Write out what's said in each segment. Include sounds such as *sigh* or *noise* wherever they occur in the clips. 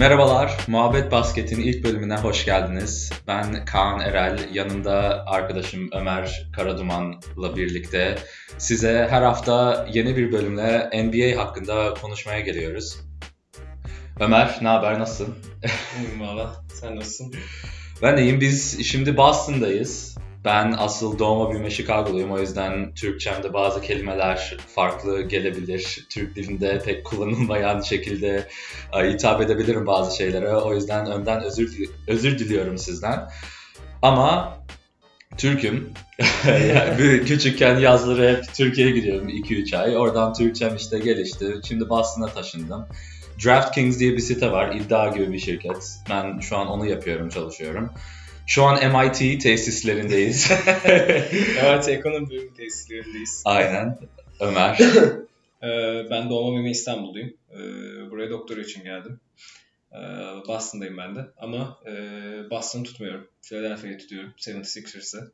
Merhabalar, Muhabbet Basket'in ilk bölümüne hoş geldiniz. Ben Kaan Erel, yanımda arkadaşım Ömer Karaduman'la birlikte size her hafta yeni bir bölümle NBA hakkında konuşmaya geliyoruz. Ömer, ne haber, nasılsın? İyiyim valla, sen nasılsın? Ben iyiyim, biz şimdi Boston'dayız. Ben asıl doğma büyüme Chicago'luyum. O yüzden Türkçemde bazı kelimeler farklı gelebilir. Türk dilinde pek kullanılmayan *laughs* şekilde e, hitap edebilirim bazı şeylere. O yüzden önden özür, özür diliyorum sizden. Ama Türk'üm. *laughs* yani küçükken yazları hep Türkiye'ye gidiyorum 2-3 ay. Oradan Türkçem işte gelişti. Şimdi Boston'a taşındım. DraftKings diye bir site var. iddia gibi bir şirket. Ben şu an onu yapıyorum, çalışıyorum. Şu an MIT tesislerindeyiz. *laughs* MIT ekonomi bölümü tesislerindeyiz. Aynen. Ömer. *laughs* Ee, ben doğma büyüme İstanbul'duyum. Ee, buraya doktora için geldim. Ee, Boston'dayım ben de. Ama e, Boston'ı tutmuyorum. Philadelphia'yı tutuyorum. 76ers'ı.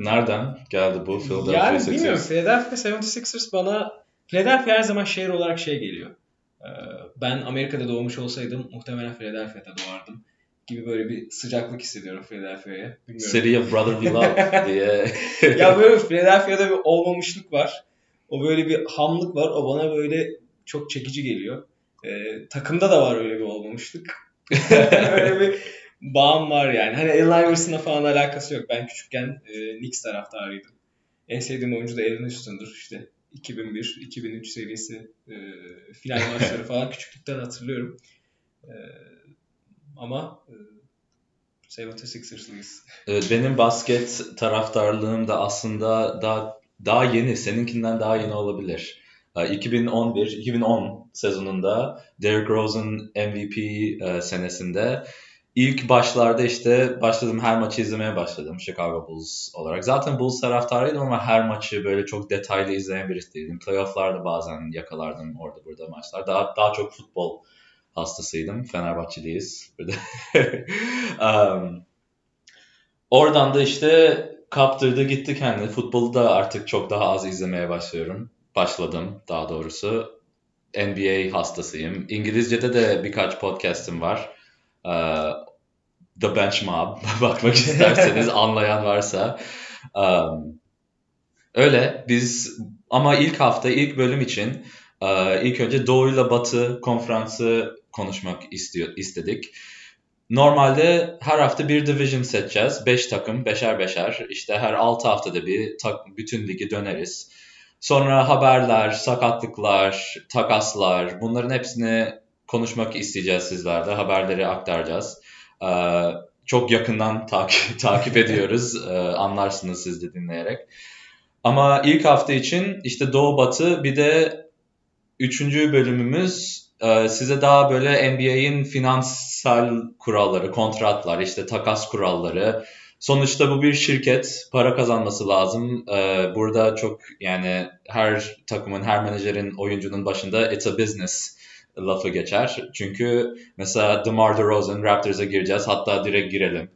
Nereden geldi bu Philadelphia yani, Sixers? Yani bilmiyorum. Philadelphia 76ers bana Philadelphia her zaman şehir olarak şey geliyor. Ben Amerika'da doğmuş olsaydım muhtemelen Philadelphia'da doğardım gibi böyle bir sıcaklık hissediyorum Philadelphia'ya. City of Brotherly Love diye. ya böyle Philadelphia'da bir olmamışlık var. O böyle bir hamlık var. O bana böyle çok çekici geliyor. Ee, takımda da var öyle bir olmamışlık. *laughs* *laughs* öyle bir bağım var yani. Hani Allen Iverson'la falan alakası yok. Ben küçükken e, Knicks taraftarıydım. En sevdiğim oyuncu da Allen Houston'dur. İşte 2001-2003 serisi e, final maçları falan *laughs* küçüklükten hatırlıyorum. E, ama e, 76ers'lıyız. Evet, benim basket taraftarlığım da aslında daha daha yeni, seninkinden daha yeni olabilir. 2011-2010 sezonunda Derrick Rose'un MVP e, senesinde ilk başlarda işte başladım her maçı izlemeye başladım Chicago Bulls olarak. Zaten Bulls taraftarıydım ama her maçı böyle çok detaylı izleyen birisi değildim. Playoff'larda bazen yakalardım orada burada maçlar. Daha daha çok futbol hastasıydım. Fenerbahçeliyiz. *laughs* um, oradan da işte kaptırdı gitti kendini. Futbolu da artık çok daha az izlemeye başlıyorum. Başladım daha doğrusu. NBA hastasıyım. İngilizce'de de birkaç podcast'im var. Uh, The Bench Mob. *laughs* Bakmak isterseniz *laughs* anlayan varsa. Um, öyle biz ama ilk hafta ilk bölüm için uh, ilk önce Doğu ile Batı konferansı konuşmak istiyor, istedik. Normalde her hafta bir division seçeceğiz. 5 takım, beşer beşer. İşte her 6 haftada bir tak, bütün ligi döneriz. Sonra haberler, sakatlıklar, takaslar bunların hepsini konuşmak isteyeceğiz sizlerle. Haberleri aktaracağız. Ee, çok yakından takip, *laughs* takip ediyoruz. Ee, anlarsınız siz de dinleyerek. Ama ilk hafta için işte Doğu Batı bir de üçüncü bölümümüz size daha böyle NBA'in finansal kuralları, kontratlar, işte takas kuralları. Sonuçta bu bir şirket, para kazanması lazım. Ee, burada çok yani her takımın, her menajerin, oyuncunun başında it's a business lafı geçer. Çünkü mesela DeMar DeRozan, Raptors'a gireceğiz. Hatta direkt girelim.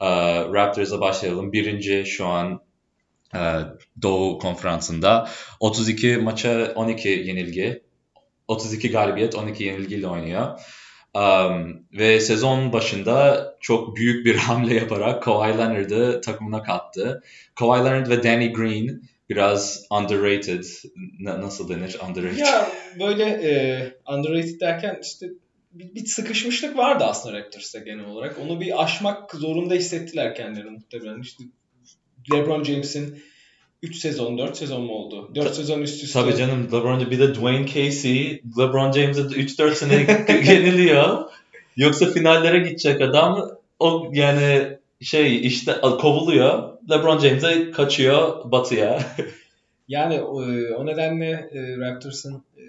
Ee, Raptors'a başlayalım. Birinci şu an e, Doğu konferansında. 32 maça 12 yenilgi. 32 galibiyet, 12 yenilgiyle oynuyor. Um, ve sezon başında çok büyük bir *laughs* hamle yaparak Kawhi Leonard'ı takımına kattı. Kawhi Leonard ve Danny Green biraz underrated. N- nasıl denir underrated? Ya böyle e, underrated derken işte bir, bir sıkışmışlık vardı aslında Raptors'ta genel olarak. Onu bir aşmak zorunda hissettiler kendilerini muhtemelen. İşte LeBron James'in 3 sezon, 4 sezon mu oldu? 4 Ta- sezon üst üste. Tabii canım LeBron bir de Dwayne Casey, LeBron James'e 3-4 sene yeniliyor. Yoksa finallere gidecek adam o yani şey işte kovuluyor. LeBron James'e kaçıyor batıya. *laughs* yani o, nedenle e, Raptors'ın e,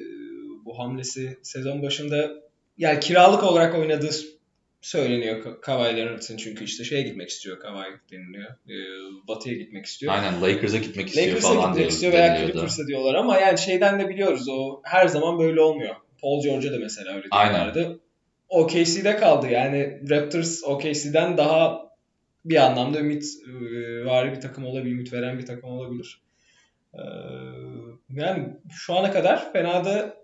bu hamlesi sezon başında yani kiralık olarak oynadığı söyleniyor Kawhi Leonard'ın çünkü işte şeye gitmek istiyor Kawhi deniliyor. E, batı'ya gitmek istiyor. Aynen Lakers'a gitmek istiyor Lakers'a falan gitmek istiyor veya Clippers'a diyorlar ama yani şeyden de biliyoruz o her zaman böyle olmuyor. Paul George'a da mesela öyle diyorlardı. OKC'de kaldı yani Raptors OKC'den daha bir anlamda ümit e, vari bir takım olabilir, ümit veren bir takım olabilir. E, yani şu ana kadar fena da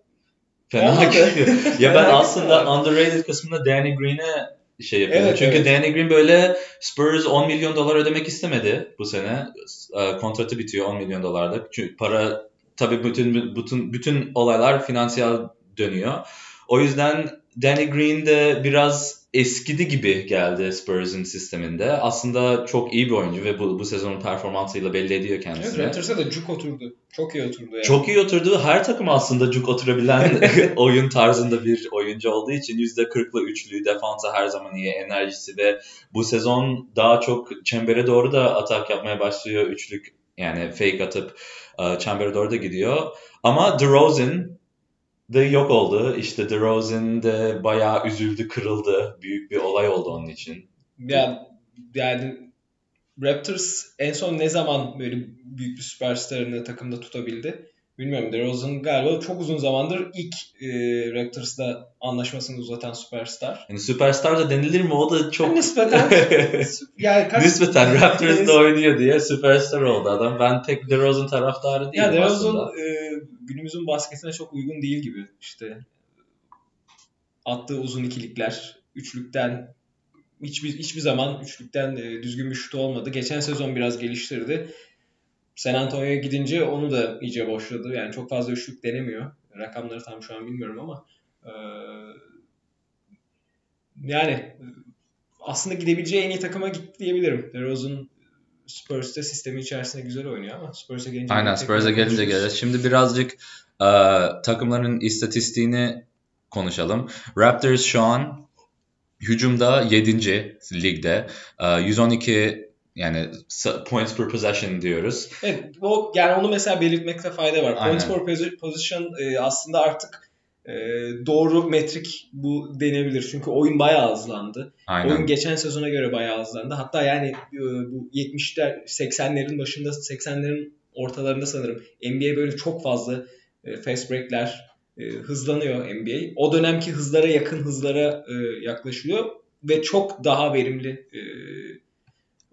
Fena gitmiyor. *laughs* ya ben aslında underrated kısmında Danny Green'e şey yapıyorum. Evet, Çünkü evet. Danny Green böyle Spurs 10 milyon dolar ödemek istemedi bu sene. E, Kontratı bitiyor 10 milyon dolarlık. Çünkü para tabii bütün bütün bütün olaylar finansiyel dönüyor. O yüzden Danny Green de biraz eskidi gibi geldi Spurs'un sisteminde. Aslında çok iyi bir oyuncu ve bu, bu sezonun performansıyla belli ediyor Evet, kendisini. Raptors'a da cuk oturdu. Çok iyi oturdu yani. Çok iyi oturdu. Her takım aslında cuk oturabilen *laughs* oyun tarzında bir oyuncu olduğu için %40'lı üçlü, defansa her zaman iyi enerjisi ve bu sezon daha çok çembere doğru da atak yapmaya başlıyor. Üçlük yani fake atıp e, çembere doğru da gidiyor. Ama DeRozan de yok oldu. İşte DeRozan de bayağı üzüldü, kırıldı. Büyük bir olay oldu onun için. Ya, yani Raptors en son ne zaman böyle büyük bir süperstarını takımda tutabildi? Bilmiyorum. DeRozan galiba çok uzun zamandır ilk e, Raptors'da anlaşmasını uzatan süperstar. Yani süperstar da denilir mi? O da çok... Nispeten *laughs* yani kaç... Nispeten Raptors'da oynuyor diye süperstar oldu adam. Ben pek DeRozan taraftarı değilim Ya aslında. DeRozan e, günümüzün basketine çok uygun değil gibi. İşte attığı uzun ikilikler, üçlükten hiçbir hiçbir zaman üçlükten e, düzgün bir şutu olmadı. Geçen sezon biraz geliştirdi. San Antonio'ya gidince onu da iyice boşladı. Yani çok fazla üçlük denemiyor. Rakamları tam şu an bilmiyorum ama e, yani aslında gidebileceği en iyi takıma gitti diyebilirim. DeRozan Spurs'te sistemi içerisinde güzel oynuyor ama Spurs'a gelince Aynen Spurs'a gelince geleceğiz. Şimdi birazcık e, takımların istatistiğini konuşalım. Raptors şu an hücumda 7. ligde. E, 112 yani points per possession diyoruz. Evet, o yani onu mesela belirtmekte fayda var. Points per position e, aslında artık e, doğru metrik bu denebilir. Çünkü oyun bayağı hızlandı. Aynen. Oyun geçen sezona göre bayağı hızlandı. Hatta yani e, bu 70'ler 80'lerin başında 80'lerin ortalarında sanırım NBA böyle çok fazla e, fast break'ler e, hızlanıyor NBA. O dönemki hızlara yakın hızlara e, yaklaşıyor ve çok daha verimli e,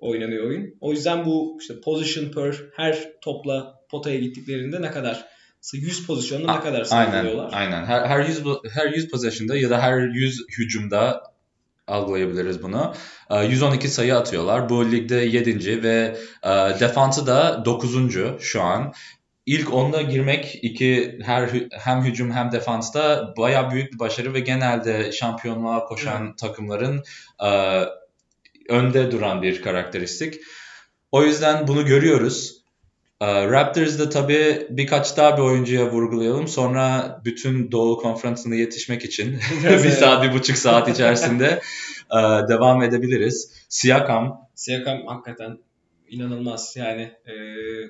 oynanıyor oyun. O yüzden bu işte position per her topla potaya gittiklerinde ne kadar 100 pozisyonda ne kadar Aynen. sağlıyorlar. Aynen. Her her 100 bu- her 100 possession'da ya da her 100 hücumda algılayabiliriz bunu. E, 112 sayı atıyorlar. Bu ligde 7. ve e, defansı da 9. şu an. İlk onda girmek iki her hem hücum hem defansta bayağı büyük bir başarı ve genelde şampiyonluğa koşan takımların e, önde duran bir karakteristik. O yüzden bunu görüyoruz. E, Raptors'da tabii birkaç daha bir oyuncuya vurgulayalım. Sonra bütün Doğu Konferansı'na yetişmek için *laughs* bir saat, bir buçuk saat içerisinde e, devam edebiliriz. Siakam Siakam hakikaten inanılmaz. Yani e,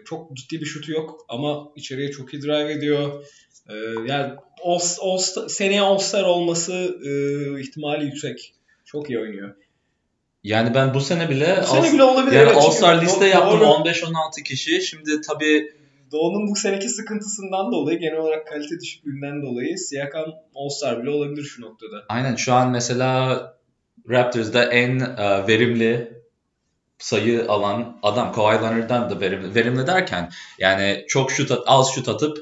çok ciddi bir şutu yok ama içeriye çok iyi drive ediyor. E, yani all, all, seneye All-Star olması e, ihtimali yüksek. Çok iyi oynuyor. Yani ben bu sene bile Bu sene All- bile olabilir. yani evet. All-Star Çünkü liste yaptım Doğru- 15-16 kişi. Şimdi tabii Doğu'nun bu seneki sıkıntısından dolayı genel olarak kalite düşüklüğünden dolayı Siakam All-Star bile olabilir şu noktada. aynen şu an mesela Raptors'da en e, verimli sayı alan adam Kawhi Leonard'dan da verimli. Verimli derken yani çok şut at- az şut atıp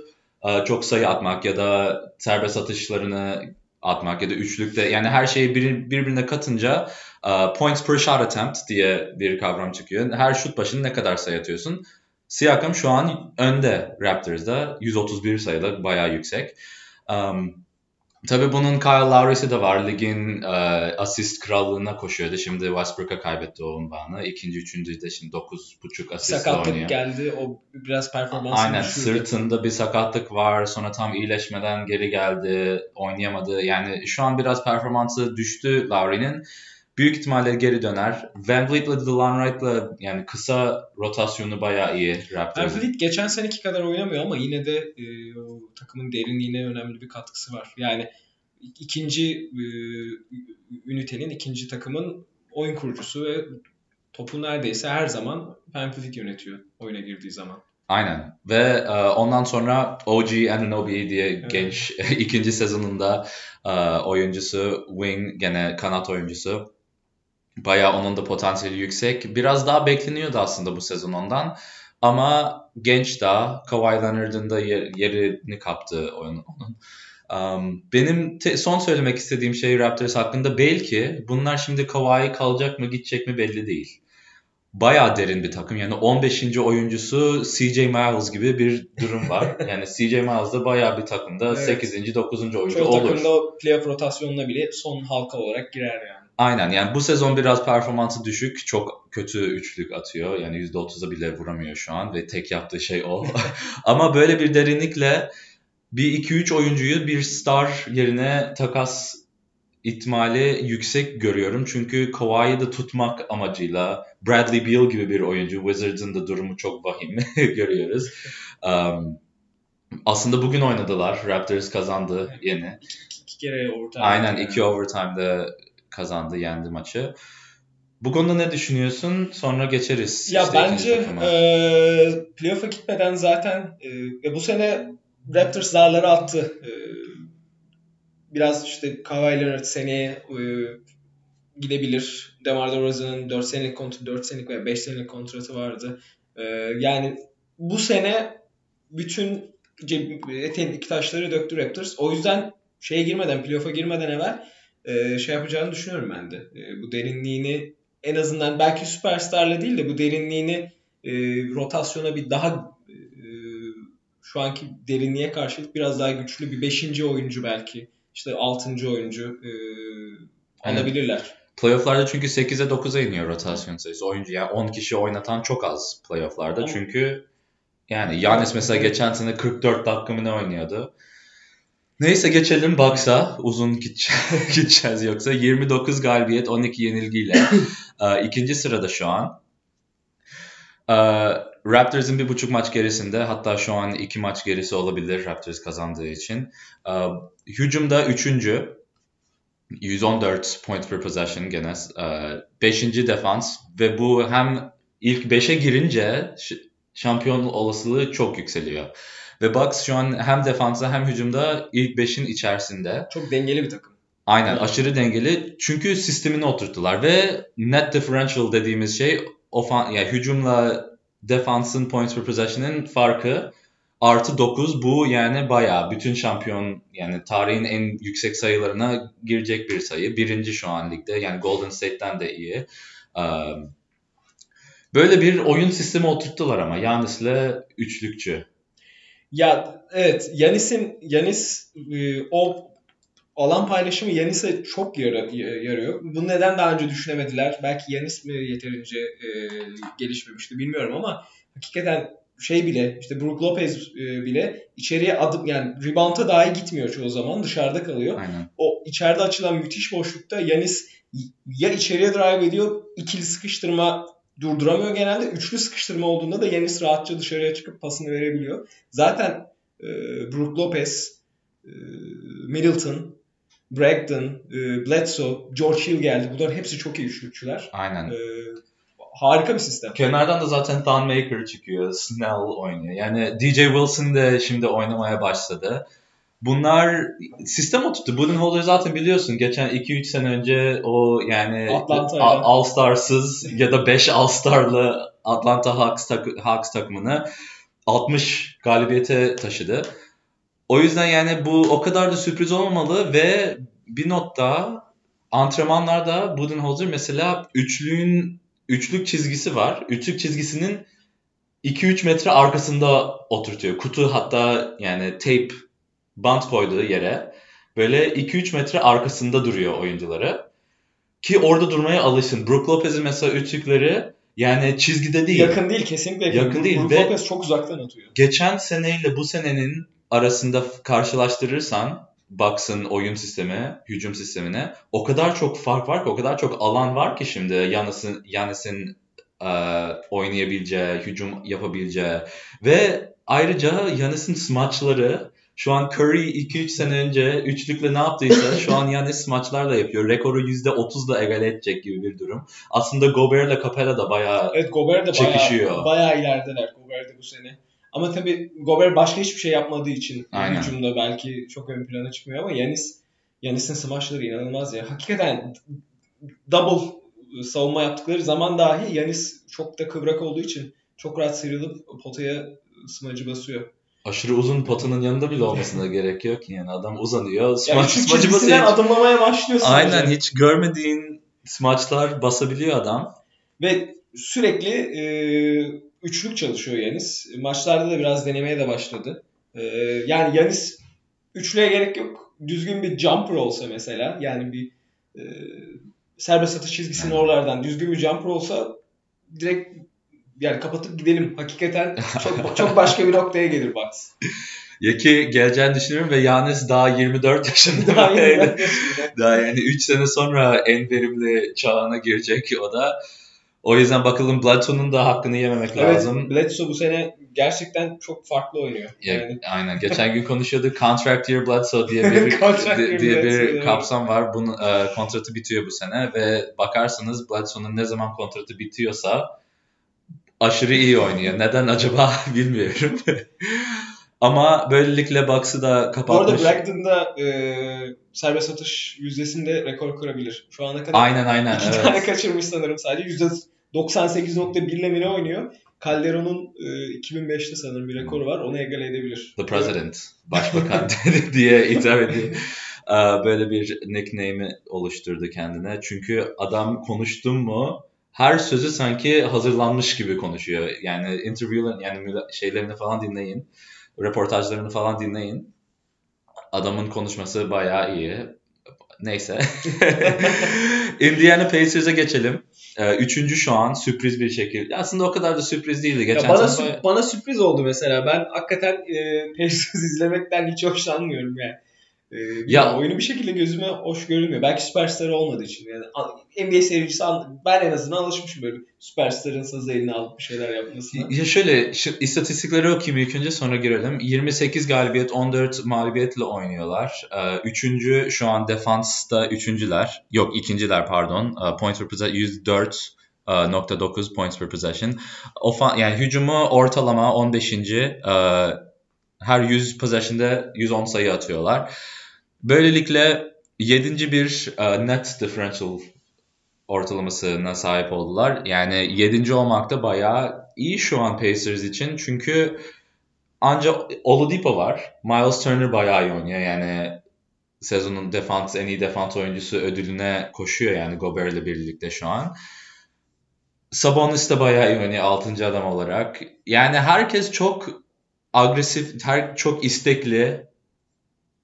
e, çok sayı atmak ya da serbest atışlarını atmak ya da üçlükte yani her şeyi bir- birbirine katınca e, points per shot attempt diye bir kavram çıkıyor. Her şut başına ne kadar sayı atıyorsun? Siakam şu an önde Raptors'da 131 sayıda bayağı yüksek. Um, tabii bunun Kyle Lowry'si de var. Ligin e, asist krallığına koşuyordu. Şimdi Westbrook'a kaybetti o unvanı. İkinci, üçüncü de şimdi 9.5 asistle Sakatlık oynuyor. geldi. O biraz performansını Aynen düşürdü. sırtında bir sakatlık var. Sonra tam iyileşmeden geri geldi. Oynayamadı. Yani şu an biraz performansı düştü Lowry'nin. Büyük ihtimalle geri döner. Van Vliet'le Delon Wright'la yani kısa rotasyonu bayağı iyi Raptors'ın. Erflit geçen seneki kadar oynamıyor ama yine de e, o takımın derinliğine önemli bir katkısı var. Yani ikinci e, ünitenin, ikinci takımın oyun kurucusu ve topu neredeyse her zaman Pamphlet yönetiyor oyuna girdiği zaman. Aynen. Ve e, ondan sonra OG Anunoby diye Evet. genç *laughs* ikinci sezonunda e, oyuncusu, wing gene kanat oyuncusu. Bayağı onun da potansiyeli yüksek. Biraz daha bekleniyordu aslında bu sezon ondan. Ama genç daha. Kawhi Leonard'ın da yer- yerini kaptı oyun- onun. Um, benim te- son söylemek istediğim şey Raptors hakkında belki bunlar şimdi Kawhi kalacak mı gidecek mi belli değil. Bayağı derin bir takım. Yani 15. oyuncusu CJ Miles gibi bir durum var. *laughs* yani CJ Miles da bayağı bir takımda Evet. 8. 9. oyuncu Çoğu olur. takımda o playoff rotasyonuna bile son halka olarak girer yani. Aynen yani bu sezon biraz performansı düşük. Çok kötü üçlük atıyor. Yani %30'a bile vuramıyor şu an ve tek yaptığı şey o. *laughs* Ama böyle bir derinlikle bir 2-3 oyuncuyu bir star yerine takas ihtimali yüksek görüyorum. Çünkü Kawhi'yi de tutmak amacıyla Bradley Beal gibi bir oyuncu. Wizards'ın da durumu çok vahim *laughs* görüyoruz. Um, aslında bugün oynadılar. Raptors kazandı yeni. İki, iki kere overtime. Aynen iki overtime'da kazandı, yendi maçı. Bu konuda ne düşünüyorsun? Sonra geçeriz. Ya işte bence e, playoff'a gitmeden zaten e, bu sene Raptors zarları attı. E, biraz işte Kawhi Leonard seneye e, gidebilir. DeMar DeRozan'ın 4 senelik kontratı, 4 senelik veya 5 senelik kontratı vardı. E, yani bu sene bütün eteğin iki taşları döktü Raptors. O yüzden şeye girmeden, playoff'a girmeden evvel e, şey yapacağını düşünüyorum ben de. E, bu derinliğini en azından belki süperstarla değil de bu derinliğini e, rotasyona bir daha e, şu anki derinliğe karşılık biraz daha güçlü bir 5. oyuncu belki işte 6. oyuncu e, alabilirler. Playoff'larda çünkü 8'e 9'a iniyor rotasyon sayısı. Oyuncu yani 10 kişi oynatan çok az playoff'larda. Ama- Çünkü yani Yanis mesela geçen sene 44 dakika mı ne oynuyordu? Neyse geçelim Bucks'a. Uzun gidece- *laughs* gideceğiz yoksa. 29 galibiyet 12 yenilgiyle. *laughs* Ee, ikinci sırada şu an. Ee, Raptors'ın bir buçuk maç gerisinde hatta şu an iki maç gerisi olabilir Raptors kazandığı için. Ee, hücumda üçüncü. 114 point per possession gene. Ee, beşinci defans ve bu hem ilk beşe girince şampiyon olasılığı çok yükseliyor. Ve Bucks şu an hem defansa hem hücumda ilk beşin içerisinde. Çok dengeli bir takım. Aynen aşırı dengeli. Çünkü sistemini oturttular ve net differential dediğimiz şey ofan yani hücumla defansın points per possession'ın farkı artı 9 bu yani bayağı bütün şampiyon yani tarihin en yüksek sayılarına girecek bir sayı. Birinci şu an ligde yani Golden State'ten de iyi. Böyle bir oyun sistemi oturttular ama Yanis'le üçlükçü. Ya evet Yanis'in Yanis e, o alan paylaşımı Yanis'e çok yara- yarıyor. Bu neden daha önce düşünemediler? Belki Yanis mi yeterince e, gelişmemişti bilmiyorum ama hakikaten şey bile işte Brook Lopez e, bile içeriye adım yani rebound'a dahi gitmiyor çoğu zaman dışarıda kalıyor. Aynen. O içeride açılan müthiş boşlukta Yanis ya içeriye drive ediyor ikili sıkıştırma durduramıyor genelde. Üçlü sıkıştırma olduğunda da Yanis rahatça dışarıya çıkıp pasını verebiliyor. Zaten e, Brook Lopez, e, Middleton, Bragdon, e, Bledsoe, George Hill geldi. Bunların hepsi çok iyi üçlükçüler. Aynen. E, harika bir sistem. Kenardan da zaten Thon Maker çıkıyor. Snell oynuyor. Yani DJ Wilson de şimdi oynamaya başladı. Bunlar sistem oturttu. Budenholzer zaten biliyorsun geçen 2-3 sene önce o yani All-Star'sız ya da 5 All-Star'lı Atlanta Hawks, tak- Hawks takımını 60 galibiyete taşıdı. O yüzden yani bu o kadar da sürpriz olmamalı ve bir notta antrenmanlarda Budenholzer mesela üçlüğün üçlük çizgisi var. Üçlük çizgisinin 2-3 metre arkasında oturtuyor. Kutu hatta yani tape bant koyduğu yere böyle 2-3 metre arkasında duruyor oyuncuları. Ki orada durmaya alışsın. Brook Lopez'in mesela üçlükleri yani çizgide değil. Yakın değil kesinlikle yakın. Yakın değil Brook ve- Lopez çok uzaktan atıyor. Geçen seneyle bu senenin arasında karşılaştırırsan Bucks'ın oyun sistemi, hücum sistemine o kadar çok fark var ki, o kadar çok alan var ki şimdi Yanis'in Yanis'in e, oynayabileceği, hücum yapabileceği ve ayrıca Yanis'in smaçları şu an Curry 2-3 sene önce üçlükle ne yaptıysa şu an Yanis smaçlarla yapıyor. Rekoru %30'la egale edecek gibi bir durum. Aslında Gobert'le Capella da bayağı Evet Gobert de Çekişiyor. bayağı, bayağı ilerideler Gobert de bu sene. Ama tabii Gobert başka hiçbir şey yapmadığı için Aynen. hücumda belki çok ön plana çıkmıyor ama Yanis Yanis'in smaçları inanılmaz ya. Hakikaten double savunma yaptıkları zaman dahi Yanis çok da kıvrak olduğu için çok rahat sıyrılıp potaya smacı basıyor. Aşırı uzun potanın yanında bile olmasına *laughs* gerek yok yani adam uzanıyor. Yani Smaç, smacı çizgisinden basıyor. adımlamaya başlıyorsun. Aynen hocam. hiç görmediğin smaçlar basabiliyor adam. Ve sürekli e, üçlük çalışıyor Yanis. Maçlarda da biraz denemeye de başladı. E, yani Yanis üçlüye gerek yok. Düzgün bir jumper olsa mesela yani bir e, serbest atış çizgisinin Evet. oralardan düzgün bir jumper olsa direkt yani kapatıp gidelim. Hakikaten *laughs* çok çok başka bir noktaya gelir Bucks. Ya ki geleceğini düşünüyorum ve Yanis daha 24 yaşında. Daha iyi. Öyle. Daha yani 3 sene sonra en verimli çağına girecek o da. O yüzden bakalım Bledsoe'nun da hakkını yememek Evet, lazım. Bledsoe bu sene gerçekten çok farklı oynuyor. Ya, Yani Aynen. Geçen gün konuşuyorduk. Contract year Bledsoe diye bir *laughs* di- diye bir kapsam var. Bunun e, kontratı bitiyor bu sene ve bakarsınız Bledsoe'nun ne zaman kontratı bitiyorsa aşırı iyi oynuyor. Neden acaba *laughs* bilmiyorum. Ama böylelikle Bucks'ı da Bu arada kapatmış. Bragdon'da e, serbest atış yüzdesinde rekor kırabilir. Şu ana kadar Aynen aynen. iki evet. tane kaçırmış sanırım sadece. %98.1 ile mi oynuyor? Calderon'un e, 2005'te sanırım bir rekoru var. Onu egale edebilir. The President, Başbakan *laughs* diye hitap ediyor. Ee, Böyle bir nickname'i oluşturdu kendine. Çünkü adam konuştum mu her sözü sanki hazırlanmış gibi konuşuyor. Yani interview'ların yani şeylerini falan dinleyin. Röportajlarını falan dinleyin. Adamın konuşması bayağı iyi. Neyse. *laughs* Indiana Pacers'e geçelim. Ee, Üçüncü şu an sürpriz bir şekilde. Aslında o kadar da sürpriz değildi. Geçen Ya bana, sü- bana sürpriz oldu mesela. Ben hakikaten e, Pacers *laughs* izlemekten hiç hoşlanmıyorum yani. E, Ya- oyunu bir şekilde gözüme hoş görünmüyor. Belki süperstar olmadığı için. Yani NBA seyircisi ben en azından alışmışım böyle süperstarın sazı eline alıp bir şeyler yapmasına. Ya şöyle şu istatistikleri okuyayım ilk önce sonra girelim. 28 galibiyet 14 mağlubiyetle oynuyorlar. Ee, Üçüncü şu an defansta üçüncüler. Yok ikinciler pardon. Ee, Points per possession 104 e, nokta 9 points per possession. Ofa, yani hücumu ortalama 15. Ee, her 100 possession'da 110 sayı atıyorlar. Böylelikle 7. bir e, net differential ortalamasına sahip oldular. Yani 7. olmak da bayağı iyi şu an Pacers için. Çünkü ancak Oladipo var. Miles Turner bayağı iyi oynuyor. Yani sezonun defans en iyi defans oyuncusu ödülüne koşuyor yani Gobert'le birlikte şu an. Sabonis de bayağı iyi oynuyor 6. adam olarak. Yani herkes çok agresif, her çok istekli,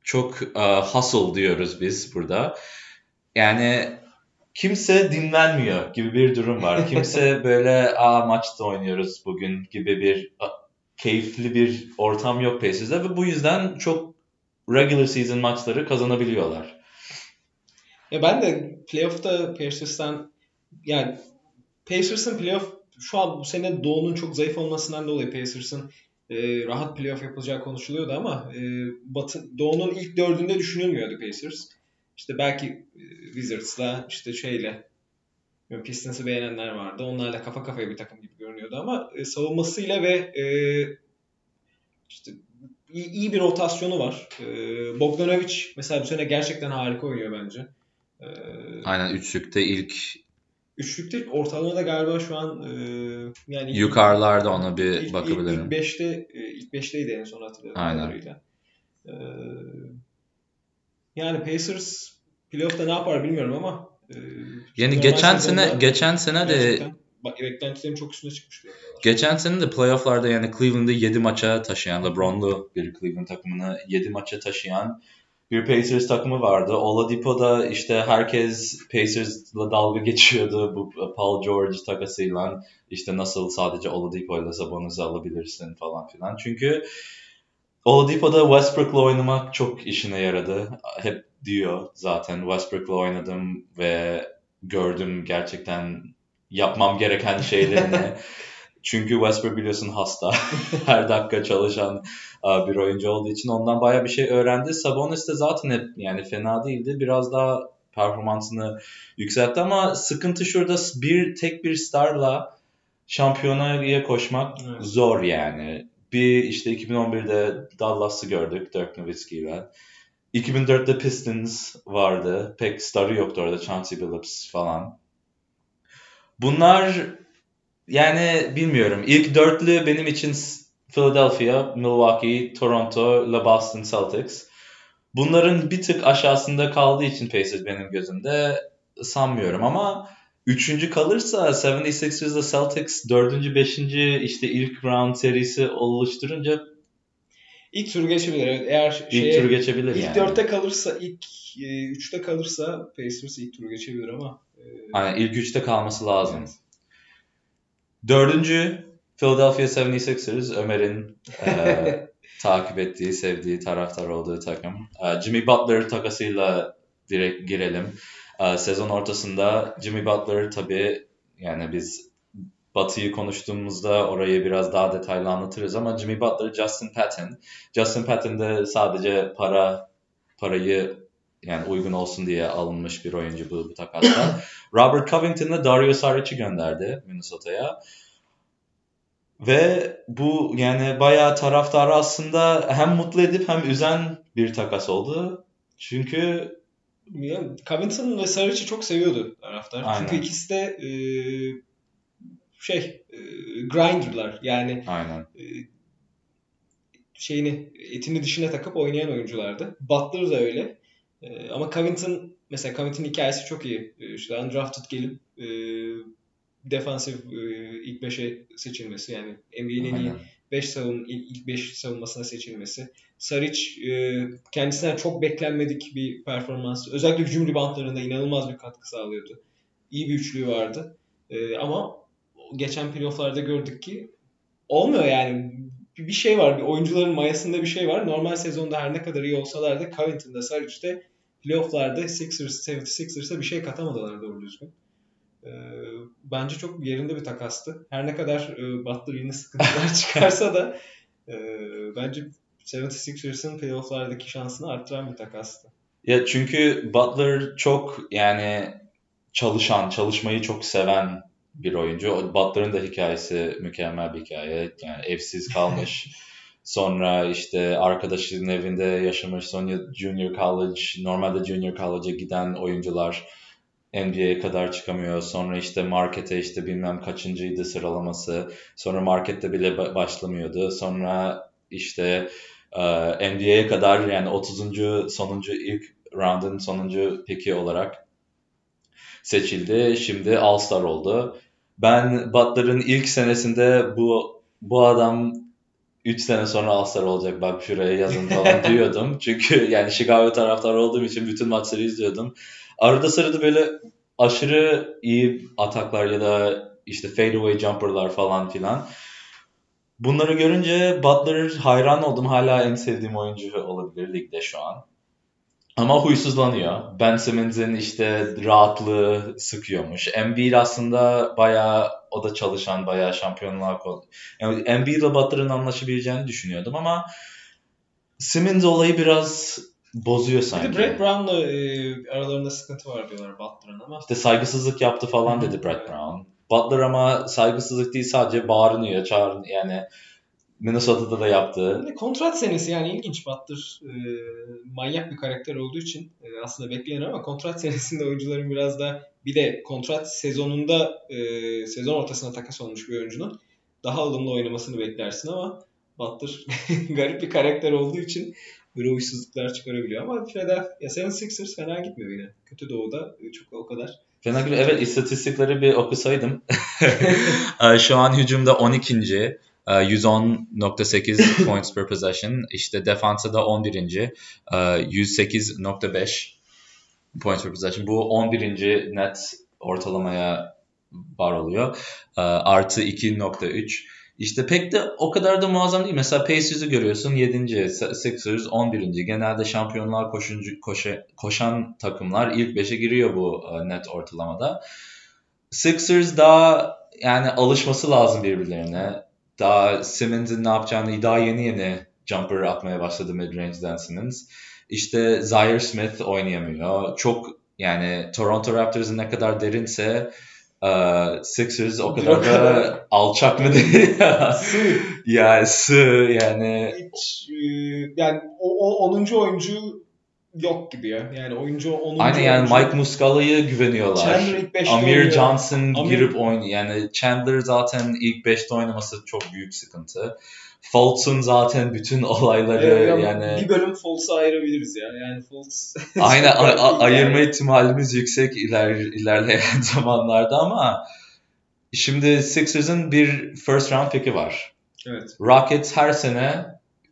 çok uh, hustle diyoruz biz burada. Yani kimse dinlenmiyor gibi bir durum var. *laughs* Kimse böyle aa maçta oynuyoruz bugün gibi bir a, keyifli bir ortam yok Pacers'da ve bu yüzden çok regular season maçları kazanabiliyorlar. Ya ben de playoff'ta Pacers'tan yani Pacers'ın playoff şu an bu sene Doğu'nun çok zayıf olmasından dolayı Pacers'ın e, rahat playoff yapılacağı konuşuluyordu ama e, Batı, Doğu'nun ilk dördünde düşünülmüyordu Pacers. İşte belki e, Wizards'la işte şeyle Pistons'ı beğenenler vardı. Onlarla kafa kafaya bir takım gibi görünüyordu ama e, savunmasıyla ve e, işte iyi, iyi bir rotasyonu var. E, Bogdanovic mesela bu sene gerçekten harika oynuyor bence. E, Aynen üçlükte ilk Üçlükte ortalamada galiba şu an e, yani ilk- yukarılarda ona bir ilk, bakabilirim. ilk, ilk beşte e, ilk beşteydi en son hatırladığım Aynen. kadarıyla. E, yani Pacers playoff'ta ne yapar bilmiyorum ama e, Yani geçen sene geçen sene de beklentilerin çok üstüne çıkmış. Geçen sene de playofflarda yani Cleveland'ı 7 maça taşıyan, LeBron'lu bir Cleveland takımını 7 maça taşıyan bir Pacers takımı vardı. Oladipo'da işte herkes Pacers'la dalga geçiyordu bu Paul George takasıyla. işte nasıl sadece Oladipo'yla Sabonis'i alabilirsin falan filan. Çünkü Oladipo'da Westbrook'la oynamak çok işine yaradı. Hep diyor zaten Westbrook'la oynadım ve gördüm gerçekten yapmam gereken şeylerini. *laughs* Çünkü Westbrook biliyorsun hasta. *laughs* Her dakika çalışan bir oyuncu olduğu için ondan bayağı bir şey öğrendi. Sabonis de zaten hep yani fena değildi. Biraz daha performansını yükseltti ama sıkıntı şurada bir tek bir starla şampiyonaya koşmak Evet. zor yani. Bir işte 2011'de Dallas'ı gördük Dirk Nowitzki ile. 2004'te Pistons vardı. Pek starı yoktu orada. Chauncey Billups falan. Bunlar yani bilmiyorum. İlk dörtlü benim için Philadelphia, Milwaukee, Toronto, Le Boston Celtics. Bunların bir tık aşağısında kaldığı için Pacers benim gözümde sanmıyorum ama üçüncü kalırsa 76ers'la Celtics dördüncü, beşinci işte ilk round serisi oluşturunca ilk turu geçebilir. Evet, eğer ilk şeye, turu geçebilir ilk yani. dörtte kalırsa, ilk e, üçte kalırsa Pacers ilk turu geçebilir ama e, Aynen ilk üçte kalması lazım. Evet. Dördüncü Philadelphia 76ers Ömer'in e, *laughs* takip ettiği, sevdiği, taraftar olduğu takım. E, Jimmy Butler takasıyla direkt girelim. E, sezon ortasında Jimmy Butler tabii yani biz Batı'yı konuştuğumuzda orayı biraz daha detaylı anlatırız ama Jimmy Butler, Justin Patton. Justin Patton de sadece para parayı yani uygun olsun diye alınmış bir oyuncu bu, bu takasta. *laughs* Robert Covington'la Dario Saric'i gönderdi Minnesota'ya. Ve bu yani bayağı taraftarı aslında hem mutlu edip hem üzen bir takas oldu. Çünkü yani Covington ve Saric'i çok seviyordu taraftar. Aynen. Çünkü ikisi de e, şey e, grinderlar. Yani aynen e, şeyini etini dişine takıp oynayan oyunculardı. Butler da öyle. E, ama Covington mesela Covington'ın hikayesi çok iyi. E, işte undrafted gelip e, defansif e, ilk 5'e seçilmesi yani NBA'nin en iyi aynen. 5 savun ilk ilk 5 savunmasına seçilmesi. Saric e, kendisinden çok beklenmedik bir performans. Özellikle hücum reboundlarında inanılmaz bir katkı sağlıyordu. İyi bir üçlüğü vardı. E, ama geçen playofflarda gördük ki olmuyor yani. Bir bir şey var. Bir oyuncuların mayasında bir şey var. Normal sezonda her ne kadar iyi olsalar da Covington'da, Saric'te playofflarda Sixers, 76ers'a bir şey katamadılar doğru düzgün. Ee, bence çok yerinde bir takastı. Her ne kadar e, Butler yine sıkıntılar *laughs* çıkarsa da e, bence 76ers'ın playofflardaki şansını arttıran bir takastı. Ya çünkü Butler çok yani çalışan, çalışmayı çok seven bir oyuncu. Butler'ın da hikayesi mükemmel bir hikaye. Yani evsiz kalmış. *laughs* Sonra işte arkadaşının evinde yaşamış. Sonra junior college, normalde junior college'a giden oyuncular NBA'ye kadar çıkamıyor. Sonra işte markete işte bilmem kaçıncıydı sıralaması. Sonra markette bile ba- başlamıyordu. Sonra işte e, NBA'ye kadar yani 30. sonuncu ilk round'un sonuncu piki olarak seçildi. Şimdi All-Star oldu. Ben Butler'ın ilk senesinde bu bu adam 3 sene sonra All-Star olacak bak şuraya yazın falan *laughs* diyordum. Çünkü yani Chicago taraftarı olduğum için bütün maçları izliyordum. Arada sırada böyle aşırı iyi ataklar ya da işte fadeaway jumperlar falan filan. Bunları görünce Butler hayran oldum. Hala en sevdiğim oyuncu olabilir ligde şu an. Ama huysuzlanıyor. Ben Simmons'in işte rahatlığı sıkıyormuş. Embiid aslında bayağı o da çalışan, bayağı şampiyonluğa kol. Yani Embiid ile Butler'ın anlaşabileceğini düşünüyordum ama Simmons olayı biraz bozuyor Bir sanki. de Brett Brown'la e, aralarında sıkıntı var diyorlar Butler'ın ama İşte saygısızlık yaptı falan dedi Brett Brown. Butler ama saygısızlık değil sadece bağırınıyor, çağırın yani Minnesota'da da yaptı. Hani kontrat senesi yani ilginç Butler e, manyak bir karakter olduğu için e, aslında beklenir ama kontrat *laughs* senesinde oyuncuların biraz da bir de kontrat sezonunda e, sezon ortasına takas olmuş bir oyuncunun daha alımlı oynamasını beklersin ama Butler *laughs* garip bir karakter olduğu için böyle uysuzluklar çıkarabiliyor ama Philadelphia 76ers fena gitmiyor yine. Kötü doğuda e, çok o kadar. Fena gibi evet istatistikleri bir okusaydım. *laughs* Şu an hücumda 12. e, 110.8 *laughs* points per possession. İşte defansa da 11. e, 108.5 points per possession. Bu 11. net ortalamaya var oluyor. E, Artı 2.3. İşte pek de o kadar da muazzam değil. Mesela Pacers'ı görüyorsun 7. Sixers 11. Genelde şampiyonluğa koşuncu, koşa, koşan takımlar ilk 5'e giriyor bu e, net ortalamada. Sixers daha yani alışması lazım birbirlerine. Daha Simmons'in ne yapacağını daha yeni yeni jumper atmaya başladı mid-range'den Simmons. İşte Zaire Smith oynayamıyor. Çok yani Toronto Raptors'ın ne kadar derinse e, Sixers o kadar da *laughs* alçak mı değil ya. Sığ. ya sığ yani Hiç, e, yani o, o 10. oyuncu yok gibi ya. Yani oyuncu 10. Aynen yani oyuncu. Mike Muscala'ya güveniyorlar. Chandler ilk beşte Amir oynuyor. Johnson Amir- girip oynuyor. Yani Chandler zaten ilk 5'te oynaması çok büyük sıkıntı. Fultz'un zaten bütün *laughs* olayları Ee, yani bir bölüm Fultz'a ayırabiliriz ya. Yani Fultz *laughs* aynen a- ayırma yani. ihtimalimiz yüksek iler, ilerleyen *laughs* zamanlarda ama şimdi Sixers'ın bir first round pick'i var. Evet. Rockets her sene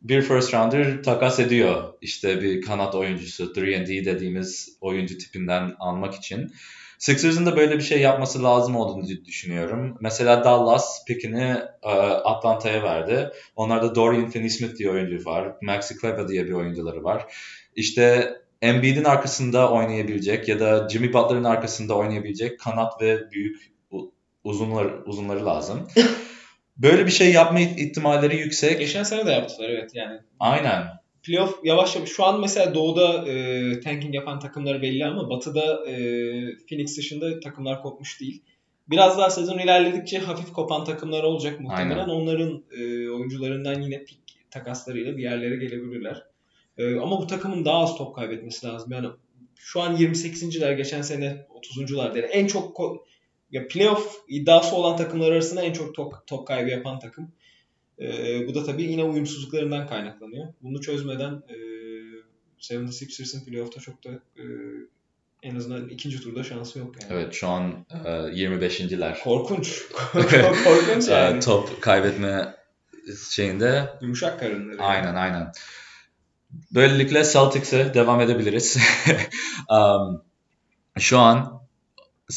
bir first rounder takas ediyor. İşte bir kanat oyuncusu, 3D dediğimiz oyuncu tipinden almak için. Sixers'ın da böyle bir şey yapması lazım olduğunu düşünüyorum. Mesela Dallas pickini e, Atlanta'ya verdi. Onlarda Dorian Finney-Smith diye oyuncu var. Maxi Kleber diye bir oyuncuları var. İşte Embiid'in arkasında oynayabilecek ya da Jimmy Butler'ın arkasında oynayabilecek kanat ve büyük u- uzunlar, uzunları lazım. *laughs* Böyle bir şey yapma ihtimalleri yüksek. Geçen sene de yaptılar evet yani. Aynen. Playoff yavaş yavaş şu an mesela doğuda e, tanking yapan takımları belli ama batıda e, Phoenix dışında takımlar kopmuş değil. Biraz daha sezon ilerledikçe hafif kopan takımlar olacak muhtemelen. Aynen. Onların e, oyuncularından yine pik takaslarıyla bir yerlere gelebilirler. E, ama bu takımın daha az top kaybetmesi lazım. Yani şu an 28.ler geçen sene 30'uncular. Yani en çok ko- ya playoff iddiası olan takımlar arasında en çok top, top kaybı yapan takım. Ee, bu da tabii yine uyumsuzluklarından kaynaklanıyor. Bunu çözmeden e, 76ers'ın playoff'ta çok da e, en azından ikinci turda şansı yok yani. Evet şu an e, 25.ler. Korkunç. *laughs* Korkunç yani. E, top kaybetme şeyinde Yumuşak karınları. aynen aynen. Böylelikle Celtics'e devam edebiliriz. *laughs* um, şu an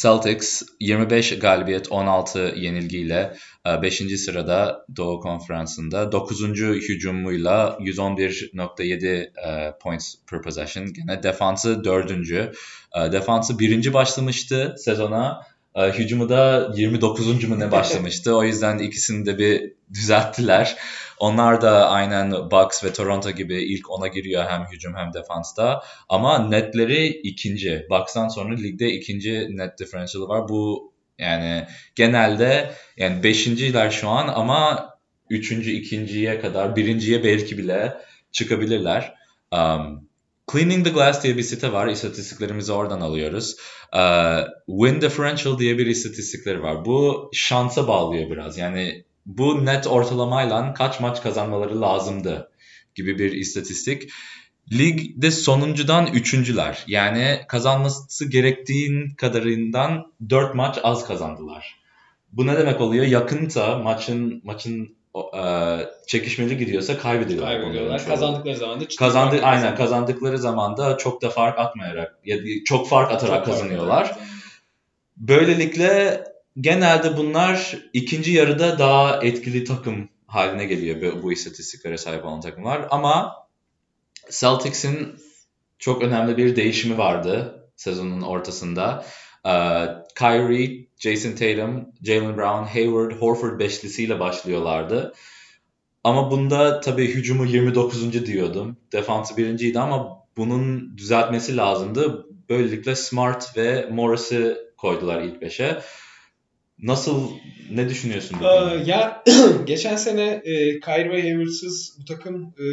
Celtics 25 galibiyet 16 yenilgiyle 5. sırada Doğu Konferansı'nda 9. hücumuyla 111.7 e, points per possession. Gene defansı 4. Defansı 1. başlamıştı sezona. E, Hücumu da 29. mu ne başlamıştı. O yüzden ikisini de bir düzelttiler. Onlar da aynen Bucks ve Toronto gibi ilk ona giriyor hem hücum hem defansta. Ama netleri ikinci. Bucks'tan sonra ligde ikinci net differential'ı var. Bu yani genelde yani beşinciler şu an ama üçüncü, ikinciye kadar, birinciye belki bile çıkabilirler. Um, Cleaning the Glass diye bir site var. İstatistiklerimizi oradan alıyoruz. Uh, win differential diye bir istatistikleri var. Bu şansa bağlıyor biraz. Yani bu net ortalamayla kaç maç kazanmaları lazımdı gibi bir istatistik. Ligde sonuncudan üçüncüler. Yani kazanması gerektiğin kadarından dört maç az kazandılar. Bu ne demek oluyor? Yakınsa maçın maçın e, çekişmeli gidiyorsa kaybediyorlar. Kaybediyorlar. Kazandıkları zaman da Kazandı, fark aynen kazandıkları zaman da çok da fark atmayarak ya çok fark atarak Çok fark kazanıyorlar. atarak. Böylelikle genelde bunlar ikinci yarıda daha etkili takım haline geliyor bu, istatistiklere sahip olan takımlar. Ama Celtics'in çok önemli bir değişimi vardı sezonun ortasında. Ee, Kyrie, Jason Tatum, Jalen Brown, Hayward, Horford beşlisiyle başlıyorlardı. Ama bunda tabii hücumu 29. diyordum. Defansı birinciydi ama bunun düzeltmesi lazımdı. Böylelikle Smart ve Morris'i koydular ilk beşe. Nasıl, ne düşünüyorsun? bu? Ee, ya *clears throat* geçen sene e, Kyrie ve Hayward'sız bu takım e,